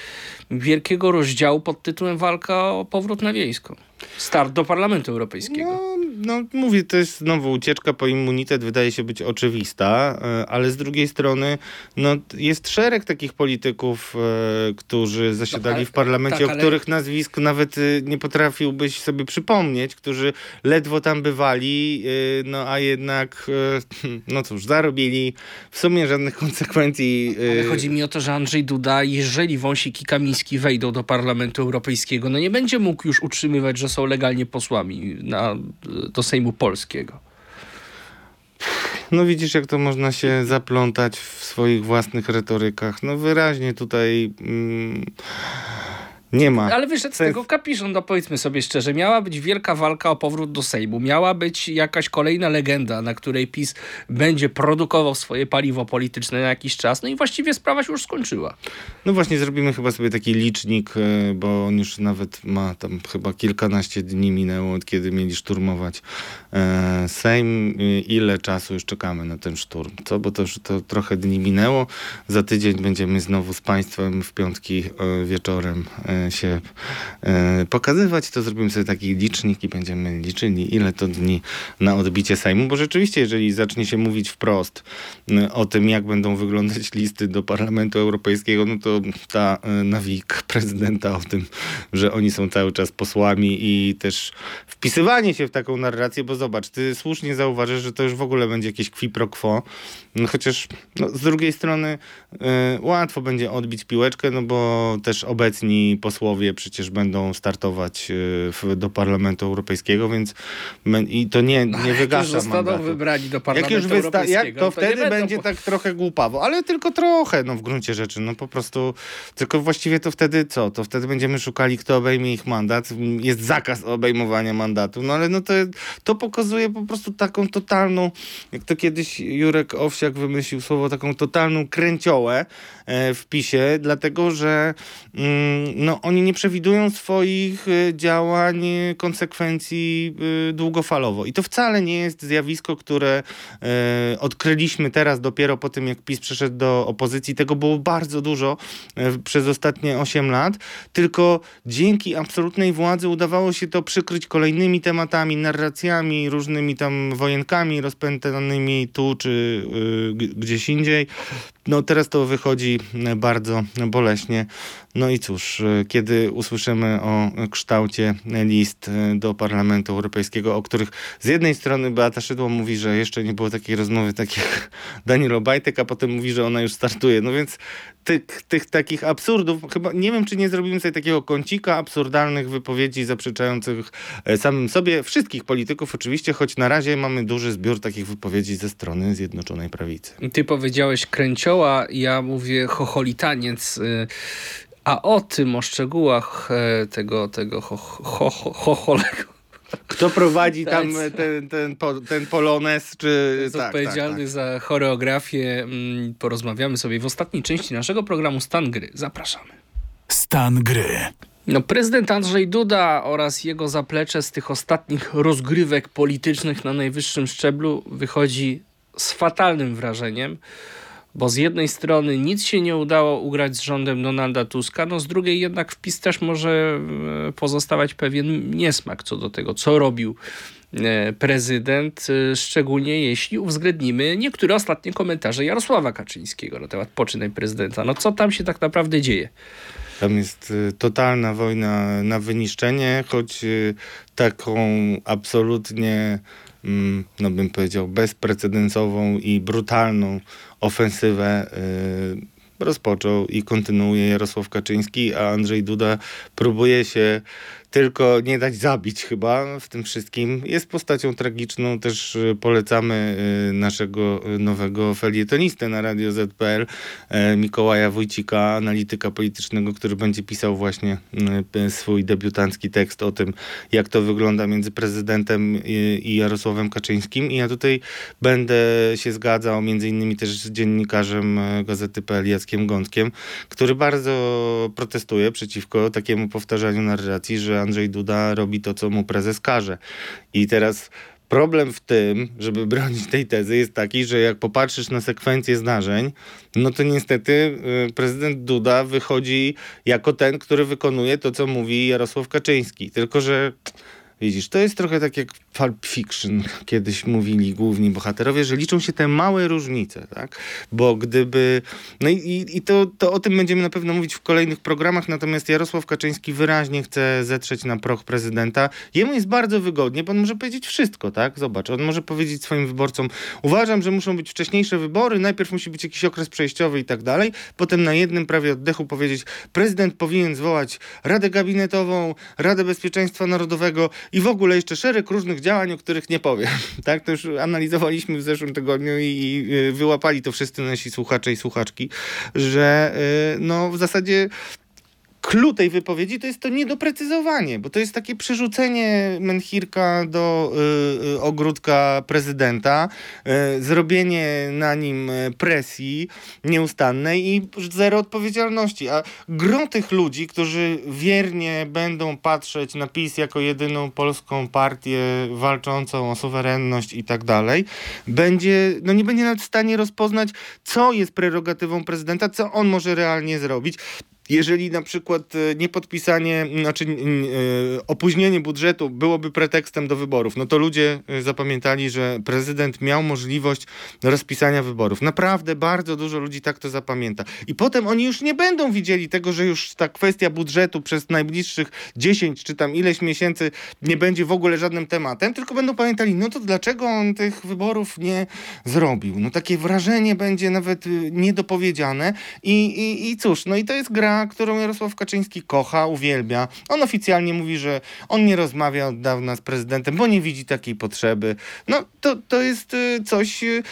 wielkiego rozdziału pod tytułem Walka o powrót na wiejską. Start do Parlamentu Europejskiego. No, no mówię, to jest znowu ucieczka po immunitet, wydaje się być oczywista, e, ale z drugiej strony no, jest szereg takich polityków, e, którzy zasiadali no, w parlamencie, tak, ale... o których nazwisk nawet e, nie potrafiłbyś sobie przypomnieć, którzy ledwo tam bywali, no a jednak, no cóż, zarobili w sumie żadnych konsekwencji. Ale chodzi mi o to, że Andrzej Duda, jeżeli Wąsik i Kamiński wejdą do Parlamentu Europejskiego, no nie będzie mógł już utrzymywać, że są legalnie posłami na, do Sejmu Polskiego. No widzisz, jak to można się zaplątać w swoich własnych retorykach. No wyraźnie tutaj mm, nie ma. Ale wyszedł z To jest- tego kapiszon, no powiedzmy sobie szczerze. Miała być wielka walka o powrót do Sejmu. Miała być jakaś kolejna legenda, na której PiS będzie produkował swoje paliwo polityczne na jakiś czas. No i właściwie sprawa się już skończyła. No właśnie zrobimy chyba sobie taki licznik, e, bo on już nawet ma tam chyba kilkanaście dni minęło od kiedy mieli szturmować e, Sejm. E, Ile czasu już czekamy na ten szturm? Co? Bo to już to trochę dni minęło. Za tydzień będziemy znowu z Państwem w piątki wieczorem się e, pokazywać. To zrobimy sobie taki licznik i będziemy liczyli ile to dni na odbicie Sejmu, bo rzeczywiście jeżeli zacznie się mówić wprost e, o tym, jak będą wyglądać listy do Parlamentu Europejskiego, no to ta e, nawik prezydenta o tym, że oni są cały czas posłami i też wpisywanie się w taką narrację, bo zobacz, ty słusznie zauważysz, że to już w ogóle będzie jakieś qui pro quo, no chociaż no, z drugiej strony e, łatwo będzie odbić piłeczkę, no bo też obecni posłowie przecież będą startować e, w, do Parlamentu Europejskiego, więc i to nie, nie Jak już wygasza zostaną mandatu. wybrani do Jak Parlamentu już wysta- jak, to, nie wtedy będzie po- tak trochę głupawo, ale tylko trochę, no w gruncie rzeczy, no po prostu, tylko właściwie to wtedy co? To wtedy będziemy szukali, kto obejmie ich mandat. Jest zakaz obejmowania mandatu, no ale no to, to pokazuje po prostu taką totalną, jak to kiedyś Jurek Owsiak wymyślił słowo, taką totalną kręciołę e, w PiSie, dlatego, że mm, no oni nie przewidują swoich e, działań, e, konsekwencji e, długofalowo. I to wcale nie jest zjawisko, które odkryliśmy teraz dopiero po tym, jak PiS przeszedł do opozycji. Tego było bardzo dużo przez ostatnie 8 lat, tylko dzięki absolutnej władzy udawało się to przykryć kolejnymi tematami, narracjami, różnymi tam wojenkami rozpętanymi tu czy gdzieś indziej. No teraz to wychodzi e, bardzo boleśnie. No i cóż, e, kiedy usłyszymy o kształcie list e, do Parlamentu Europejskiego, o których z jednej strony Beata Szydło mówi, że jeszcze nie było takiej rozmowy, tak jak Daniel Obajtek, a potem mówi, że ona już startuje. No więc tych, tych takich absurdów, chyba nie wiem, czy nie zrobimy sobie takiego kącika absurdalnych wypowiedzi zaprzeczających e, samym sobie wszystkich polityków oczywiście, choć na razie mamy duży zbiór takich wypowiedzi ze strony Zjednoczonej Prawicy. Ty powiedziałeś kręcioła, ja mówię chocholitaniec. y, A o tym, o szczegółach e, tego, tego cho, chocholego Kto prowadzi tam Tak. e, ten, ten, ten polonez, czy... jest tak, odpowiedzialny tak, za choreografię, mm, porozmawiamy sobie w ostatniej części naszego programu Stan Gry. Zapraszamy. Stan gry. No, prezydent Andrzej Duda oraz jego zaplecze z tych ostatnich rozgrywek politycznych na najwyższym szczeblu wychodzi z fatalnym wrażeniem, bo z jednej strony nic się nie udało ugrać z rządem Donalda Tuska, no z drugiej jednak wpis też może e, pozostawać pewien niesmak co do tego, co robił e, prezydent, e, szczególnie jeśli uwzględnimy niektóre ostatnie komentarze Jarosława Kaczyńskiego na temat poczynań prezydenta. No co tam się tak naprawdę dzieje? Tam jest totalna wojna na wyniszczenie, choć taką absolutnie, mm, no bym powiedział, bezprecedensową i brutalną ofensywę y, rozpoczął i kontynuuje Jarosław Kaczyński, a Andrzej Duda próbuje się tylko nie dać zabić chyba w tym wszystkim. Jest postacią tragiczną, też y, polecamy y, naszego y, nowego felietonistę na Radio ZPL, Mikołaja Wójcika, analityka politycznego, który będzie pisał właśnie swój debiutancki tekst o tym, jak to wygląda między prezydentem i, Jarosławem Kaczyńskim. I ja tutaj będę się zgadzał między innymi też z dziennikarzem Gazety PL Jackiem Gątkiem, który bardzo protestuje przeciwko takiemu powtarzaniu narracji, że Andrzej Duda robi to, co mu prezes każe. I teraz problem w tym, żeby bronić tej tezy jest taki, że jak popatrzysz na sekwencję zdarzeń, no to niestety y, prezydent Duda wychodzi jako ten, który wykonuje to, co mówi Jarosław Kaczyński. Tylko, że Widzisz, to jest trochę tak jak Pulp Fiction, kiedyś mówili główni bohaterowie, że liczą się te małe różnice, tak? Bo gdyby... No i, i, to, to o tym będziemy na pewno mówić w kolejnych programach, natomiast Jarosław Kaczyński wyraźnie chce zetrzeć na proch prezydenta. Jemu jest bardzo wygodnie, bo on może powiedzieć wszystko, tak? Zobacz, on może powiedzieć swoim wyborcom, uważam, że muszą być wcześniejsze wybory, najpierw musi być jakiś okres przejściowy i tak dalej, potem na jednym prawie oddechu powiedzieć, prezydent powinien zwołać Radę Gabinetową, Radę Bezpieczeństwa Narodowego i w ogóle jeszcze szereg różnych działań, o których nie powiem. Tak, to już analizowaliśmy w zeszłym tygodniu i, y, wyłapali to wszyscy nasi słuchacze i słuchaczki, że y, no w zasadzie Clue tej wypowiedzi to jest to niedoprecyzowanie, bo to jest takie przerzucenie Menchirka do y, y, ogródka prezydenta, y, zrobienie na nim y, presji nieustannej i zero odpowiedzialności. A gro tych ludzi, którzy wiernie będą patrzeć na PiS jako jedyną polską partię walczącą o suwerenność i tak dalej, będzie, no nie będzie nawet w stanie rozpoznać, co jest prerogatywą prezydenta, co on może realnie zrobić jeżeli na przykład e, niepodpisanie, znaczy e, opóźnienie budżetu byłoby pretekstem do wyborów, no to ludzie e, zapamiętali, że prezydent miał możliwość rozpisania wyborów. Naprawdę bardzo dużo ludzi tak to zapamięta. I potem oni już nie będą widzieli tego, że już ta kwestia budżetu przez najbliższych 10 czy tam ileś miesięcy nie będzie w ogóle żadnym tematem, tylko będą pamiętali, no to dlaczego on tych wyborów nie zrobił? No takie wrażenie będzie nawet niedopowiedziane i, i, i cóż, no i to jest gra którą Jarosław Kaczyński kocha, uwielbia. On oficjalnie mówi, że on nie rozmawia od dawna z prezydentem, bo nie widzi takiej potrzeby. No to, to jest y, coś y,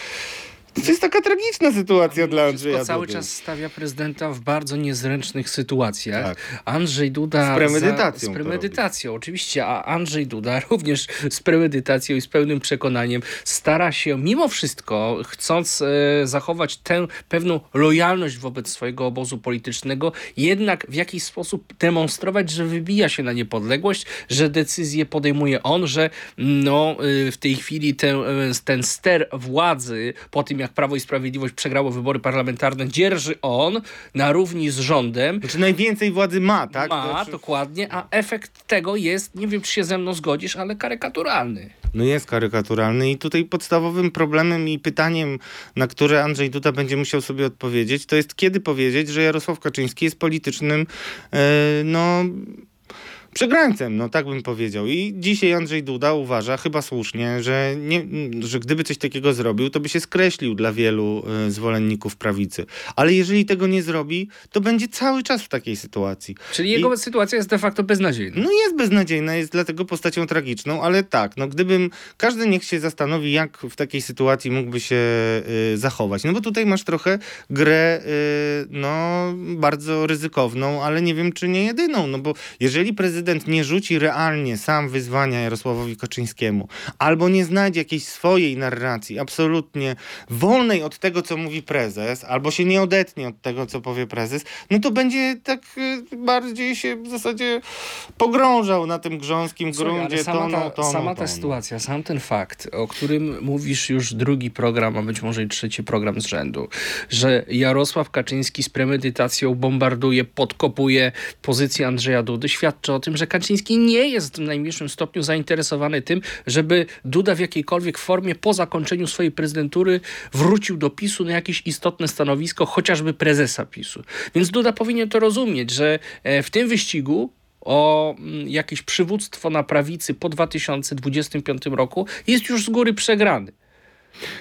to jest taka tragiczna sytuacja dla Andrzeja Dudy. cały czas stawia prezydenta w bardzo niezręcznych sytuacjach. Tak. Andrzej Duda... Z premedytacją. Za, z premedytacją, oczywiście. A Andrzej Duda również z premedytacją i z pełnym przekonaniem stara się mimo wszystko, chcąc e, zachować tę pewną lojalność wobec swojego obozu politycznego, jednak w jakiś sposób demonstrować, że wybija się na niepodległość, że decyzje podejmuje on, że no, e, w tej chwili ten, e, ten ster władzy po tym, jak Prawo i Sprawiedliwość przegrało wybory parlamentarne, dzierży on na równi z rządem. Znaczy najwięcej władzy ma, tak? Ma, znaczy... dokładnie, a efekt tego jest, nie wiem czy się ze mną zgodzisz, ale karykaturalny. No jest karykaturalny i tutaj podstawowym problemem i pytaniem, na które Andrzej Duda będzie musiał sobie odpowiedzieć, to jest kiedy powiedzieć, że Jarosław Kaczyński jest politycznym, yy, no przegrańcem, no tak bym powiedział. I dzisiaj Andrzej Duda uważa, chyba słusznie, że, nie, że gdyby coś takiego zrobił, to by się skreślił dla wielu y, zwolenników prawicy. Ale jeżeli tego nie zrobi, to będzie cały czas w takiej sytuacji. Czyli jego I, sytuacja jest de facto beznadziejna. No jest beznadziejna, jest dlatego postacią tragiczną, ale tak, no gdybym, każdy niech się zastanowi, jak w takiej sytuacji mógłby się y, zachować. No bo tutaj masz trochę grę, y, no bardzo ryzykowną, ale nie wiem, czy nie jedyną, no bo jeżeli prezydent prezydent nie rzuci realnie sam wyzwania Jarosławowi Kaczyńskiemu, albo nie znajdzie jakiejś swojej narracji, absolutnie wolnej od tego, co mówi prezes, albo się nie odetnie od tego, co powie prezes, no to będzie tak y, bardziej się w zasadzie pogrążał na tym grząskim Słuchaj, gruncie, sama toną, ta, Sama ta sytuacja, sam ten fakt, o którym mówisz już drugi program, a być może i trzeci program z rzędu, że Jarosław Kaczyński z premedytacją bombarduje, podkopuje pozycję Andrzeja Dudy, świadczy o tym, tym, że Kaczyński nie jest w najmniejszym stopniu zainteresowany tym, żeby Duda w jakiejkolwiek formie po zakończeniu swojej prezydentury wrócił do PiSu na jakieś istotne stanowisko, chociażby prezesa PiSu. Więc Duda powinien to rozumieć, że e, w tym wyścigu o mm, jakieś przywództwo na prawicy po 2025 roku jest już z góry przegrany.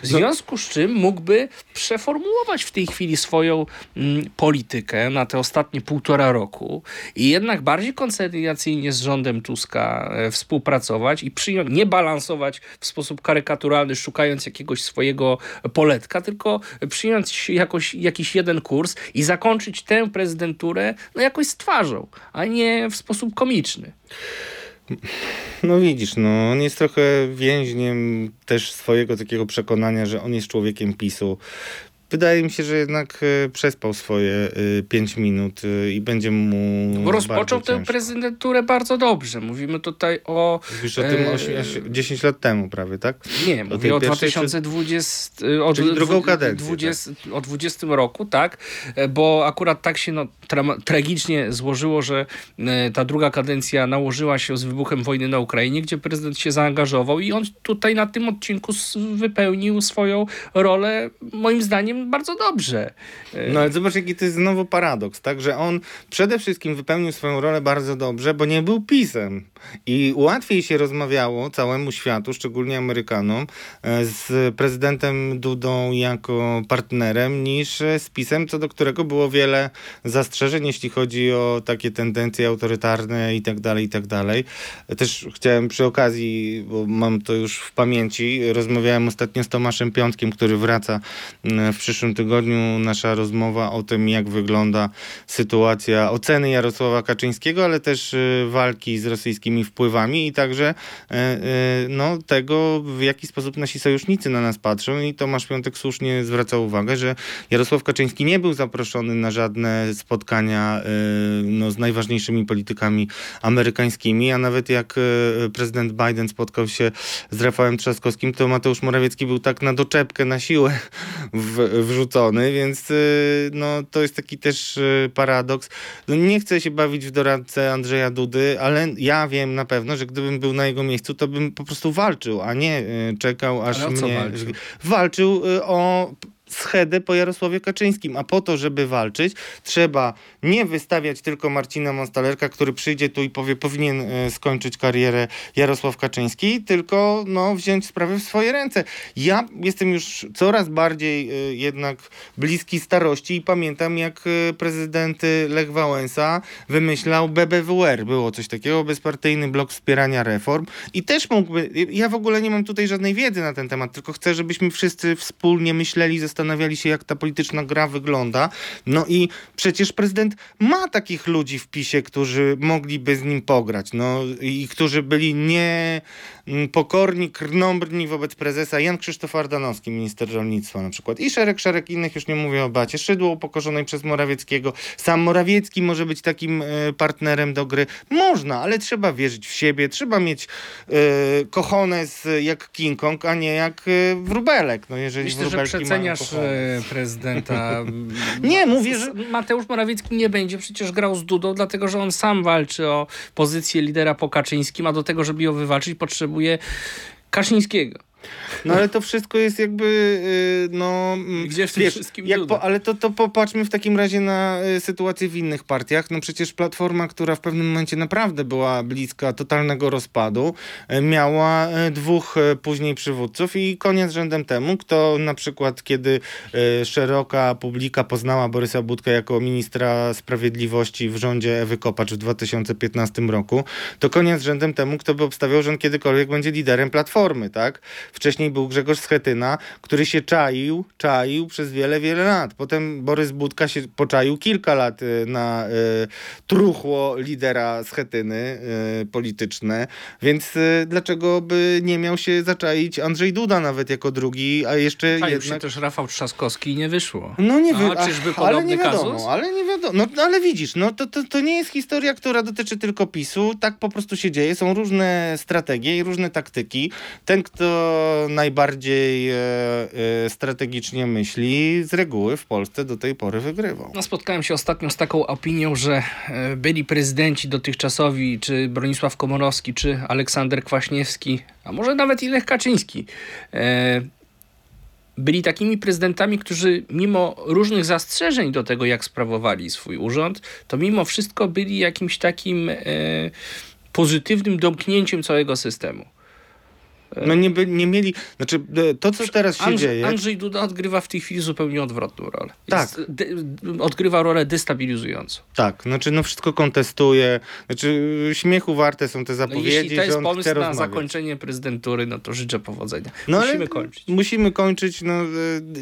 W związku z czym mógłby przeformułować w tej chwili swoją mm, politykę na te ostatnie półtora roku i jednak bardziej koncyliacyjnie z rządem Tuska e, współpracować i przyjąć, nie balansować w sposób karykaturalny, szukając jakiegoś swojego poletka, tylko przyjąć jakoś, jakiś jeden kurs i zakończyć tę prezydenturę no, jakoś z twarzą, a nie w sposób komiczny. No widzisz, no on jest trochę więźniem też swojego takiego przekonania, że on jest człowiekiem PiSu. Wydaje mi się, że jednak e, przespał swoje 5 e, minut e, i będzie mu. Rozpoczął tę prezydenturę bardzo dobrze. Mówimy tutaj o. Mówisz o tym 8, 10 lat temu prawie, tak? Nie, o mówię o 2020. O, Czyli drugą kadencję. 20, tak? O 20 roku, tak? Bo akurat tak się no, tra tragicznie złożyło, że ta druga kadencja nałożyła się z wybuchem wojny na Ukrainie, gdzie prezydent się zaangażował i on tutaj na tym odcinku wypełnił swoją rolę, moim zdaniem, bardzo dobrze. No ale zobacz, jaki to jest znowu paradoks, tak? Że on przede wszystkim wypełnił swoją rolę bardzo dobrze, bo nie był pisem. I łatwiej się rozmawiało całemu światu, szczególnie Amerykanom, e, z prezydentem Dudą jako partnerem, niż e, z pisem, co do którego było wiele zastrzeżeń, jeśli chodzi o takie tendencje autorytarne i tak dalej, i tak dalej. Też chciałem przy okazji, bo mam to już w pamięci, rozmawiałem ostatnio z Tomaszem Piątkiem, który wraca w przyszłym tygodniu. Nasza rozmowa o tym, jak wygląda sytuacja oceny Jarosława Kaczyńskiego, ale też y, walki z rosyjskimi wpływami i także y, y, no, tego, w jaki sposób nasi sojusznicy na nas patrzą. I Tomasz Piątek słusznie zwraca uwagę, że Jarosław Kaczyński nie był zaproszony na żadne spotkania no, z najważniejszymi politykami amerykańskimi, a nawet jak prezydent Biden spotkał się z Rafałem Trzaskowskim, to Mateusz Morawiecki był tak na doczepkę, na siłę w, wrzucony, więc no, to jest taki też paradoks. No, nie chcę się bawić w doradcę Andrzeja Dudy, ale ja wiem na pewno, że gdybym był na jego miejscu, to bym po prostu walczył, a nie czekał, aż mnie... walczył? Walczył o schedę po Jarosławie Kaczyńskim, a po to, żeby walczyć, trzeba nie wystawiać tylko Marcina Monstalerka, który przyjdzie tu i powie, powinien e, skończyć karierę Jarosław Kaczyński, tylko no, wziąć sprawę w swoje ręce. Ja jestem już coraz bardziej e, jednak bliski starości i pamiętam, jak e, prezydent Lech Wałęsa wymyślał BBWR. Było coś takiego, bezpartyjny blok wspierania reform i też mógłby, ja w ogóle nie mam tutaj żadnej wiedzy na ten temat, tylko chcę, żebyśmy wszyscy wspólnie myśleli, zastanawiali się, jak ta polityczna gra wygląda. No i przecież prezydent ma takich ludzi w PiSie, którzy mogliby z nim pograć, no i którzy byli nie pokorni, krnąbrni wobec prezesa. Jan Krzysztof Ardanowski, minister rolnictwa na przykład. I szereg, szereg innych, już nie mówię o Bacie. Szydło upokorzonej przez Morawieckiego. Sam Morawiecki może być takim e, partnerem do gry. Można, ale trzeba wierzyć w siebie, trzeba mieć e, kochones jak King Kong, a nie jak e, wróbelek. No jeżeli Myślę, że przeceniasz prezydenta. Nie, mówię, że- Mateusz Morawiecki nie będzie przecież grał z Dudą, dlatego że on sam walczy o pozycję lidera po Kaczyńskim, a do tego, żeby ją wywalczyć, potrzebuje Kaczyńskiego. No ale to wszystko jest jakby, y, no... mm, Gdzie w tym wszystkim jak po, Ale to, to popatrzmy w takim razie na y, sytuację w innych partiach. No przecież Platforma, która w pewnym momencie naprawdę była bliska totalnego rozpadu, y, miała dwóch później przywódców i koniec rzędem temu, kto na przykład kiedy szeroka publika poznała Borysa Budkę jako ministra sprawiedliwości w rządzie Ewy Kopacz w 2015 roku, to koniec rzędem temu, kto by obstawiał, że on kiedykolwiek będzie liderem Platformy, tak? Wcześniej był Grzegorz Schetyna, który się czaił, czaił przez wiele, wiele lat. Potem Borys Budka się poczaił kilka lat y, na y, truchło lidera Schetyny y, polityczne, więc y, dlaczego by nie miał się zaczaić Andrzej Duda nawet jako drugi, a jeszcze Czaił się jednak... też Rafał Trzaskowski i nie wyszło. No nie A wiem, czyżby ale podobny nie wiadomo, kazus? ale nie wiadomo. No ale widzisz, no to, to, to nie jest historia, która dotyczy tylko PiSu. Tak po prostu się dzieje. Są różne strategie i różne taktyki. Ten, kto najbardziej e, e, strategicznie myśli, z reguły w Polsce do tej pory wygrywał. No, spotkałem się ostatnio z taką opinią, że e, byli prezydenci dotychczasowi, czy Bronisław Komorowski, czy Aleksander Kwaśniewski, a może nawet i Lech Kaczyński, byli takimi prezydentami, którzy mimo różnych zastrzeżeń do tego, jak sprawowali swój urząd, to mimo wszystko byli jakimś takim pozytywnym domknięciem całego systemu. No nie, by, nie mieli, znaczy e, to, co teraz się Andrzej, dzieje... Andrzej Duda odgrywa w tej chwili zupełnie odwrotną rolę. Tak. Jest, de, odgrywa rolę destabilizującą. Tak, znaczy no wszystko kontestuje, znaczy śmiechu warte są te No, zapowiedzi, jeśli to jest pomysł na rozmawiać. zakończenie prezydentury, no to życzę powodzenia. No, ale Musimy kończyć. Musimy kończyć. No, e,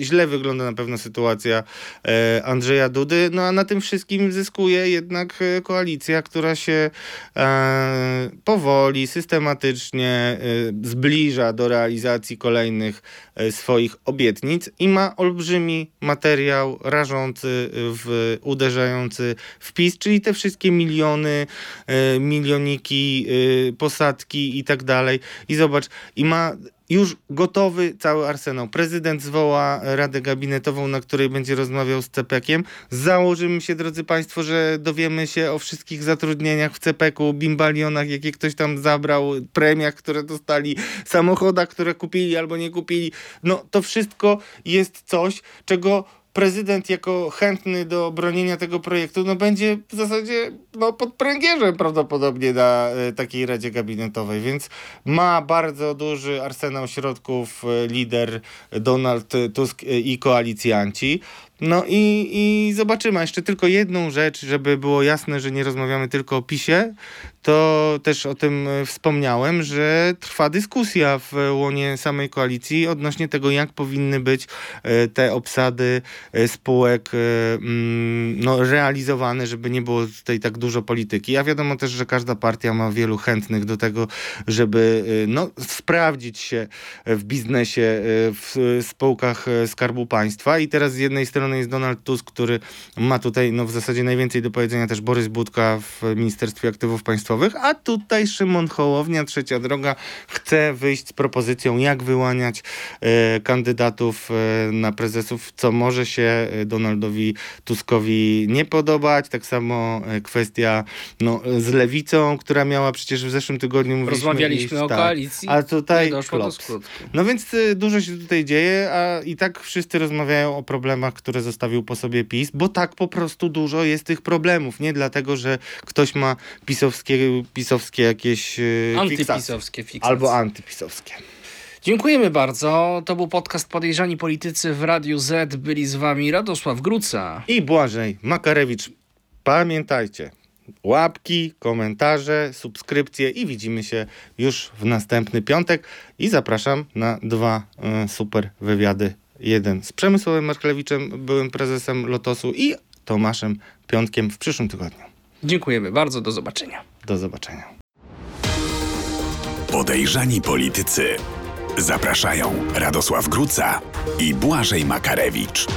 źle wygląda na pewno sytuacja e, Andrzeja Dudy. No a na tym wszystkim zyskuje jednak e, koalicja, która się e, powoli, systematycznie e, zbliża do realizacji kolejnych e, swoich obietnic i ma olbrzymi materiał rażący, w, uderzający w PiS, czyli te wszystkie miliony, e, milioniki, e, posadki i tak dalej. I zobacz, i ma już gotowy cały arsenał. Prezydent zwoła radę gabinetową, na której będzie rozmawiał z CPK-iem. Założymy się, drodzy Państwo, że dowiemy się o wszystkich zatrudnieniach w CPK-u, bimbalionach, jakie ktoś tam zabrał, premiach, które dostali, samochodach, które kupili albo nie kupili. No to wszystko jest coś, czego prezydent jako chętny do bronienia tego projektu, no będzie w zasadzie no, pod pręgierzem prawdopodobnie na e, takiej Radzie Gabinetowej, więc ma bardzo duży arsenał środków e, lider Donald Tusk e, i koalicjanci. No i, i zobaczymy. Jeszcze tylko jedną rzecz, żeby było jasne, że nie rozmawiamy tylko o PiSie, to też o tym e, wspomniałem, że trwa dyskusja w łonie samej koalicji odnośnie tego, jak powinny być e, te obsady e, spółek mm, no, realizowane, żeby nie było tutaj tak dużo polityki. A wiadomo też, że każda partia ma wielu chętnych do tego, żeby no, sprawdzić się w biznesie, w spółkach Skarbu Państwa. I teraz z jednej strony jest Donald Tusk, który ma tutaj no, w zasadzie najwięcej do powiedzenia, też Borys Budka w Ministerstwie Aktywów Państwowych, a tutaj Szymon Hołownia, Trzecia Droga, chce wyjść z propozycją, jak wyłaniać e, kandydatów e, na prezesów, co może się e, Donaldowi Tuskowi nie podobać. Tak samo kwestia no, z Lewicą, która miała przecież w zeszłym tygodniu Rozmawialiśmy iść, o tak, koalicji. A tutaj doszło do skutku. No więc y, dużo się tutaj dzieje, a i tak wszyscy rozmawiają o problemach, które zostawił po sobie PiS, bo tak po prostu dużo jest tych problemów. Nie dlatego, że ktoś ma pisowskie, pisowskie jakieś fiksacje. Antypisowskie fiksacje. Albo antypisowskie. Dziękujemy bardzo. To był podcast Podejrzani Politycy w Radiu Z. Byli z wami Radosław Gruca. I Błażej Makarewicz. Pamiętajcie, łapki, komentarze, subskrypcje i widzimy się już w następny piątek i zapraszam na dwa y, super wywiady. Jeden z Przemysławem Marklewiczem, byłym prezesem Lotosu i Tomaszem Piątkiem w przyszłym tygodniu. Dziękujemy bardzo. Do zobaczenia. Do zobaczenia. Podejrzani politycy. Zapraszają Radosław Gruca i Błażej Makarewicz.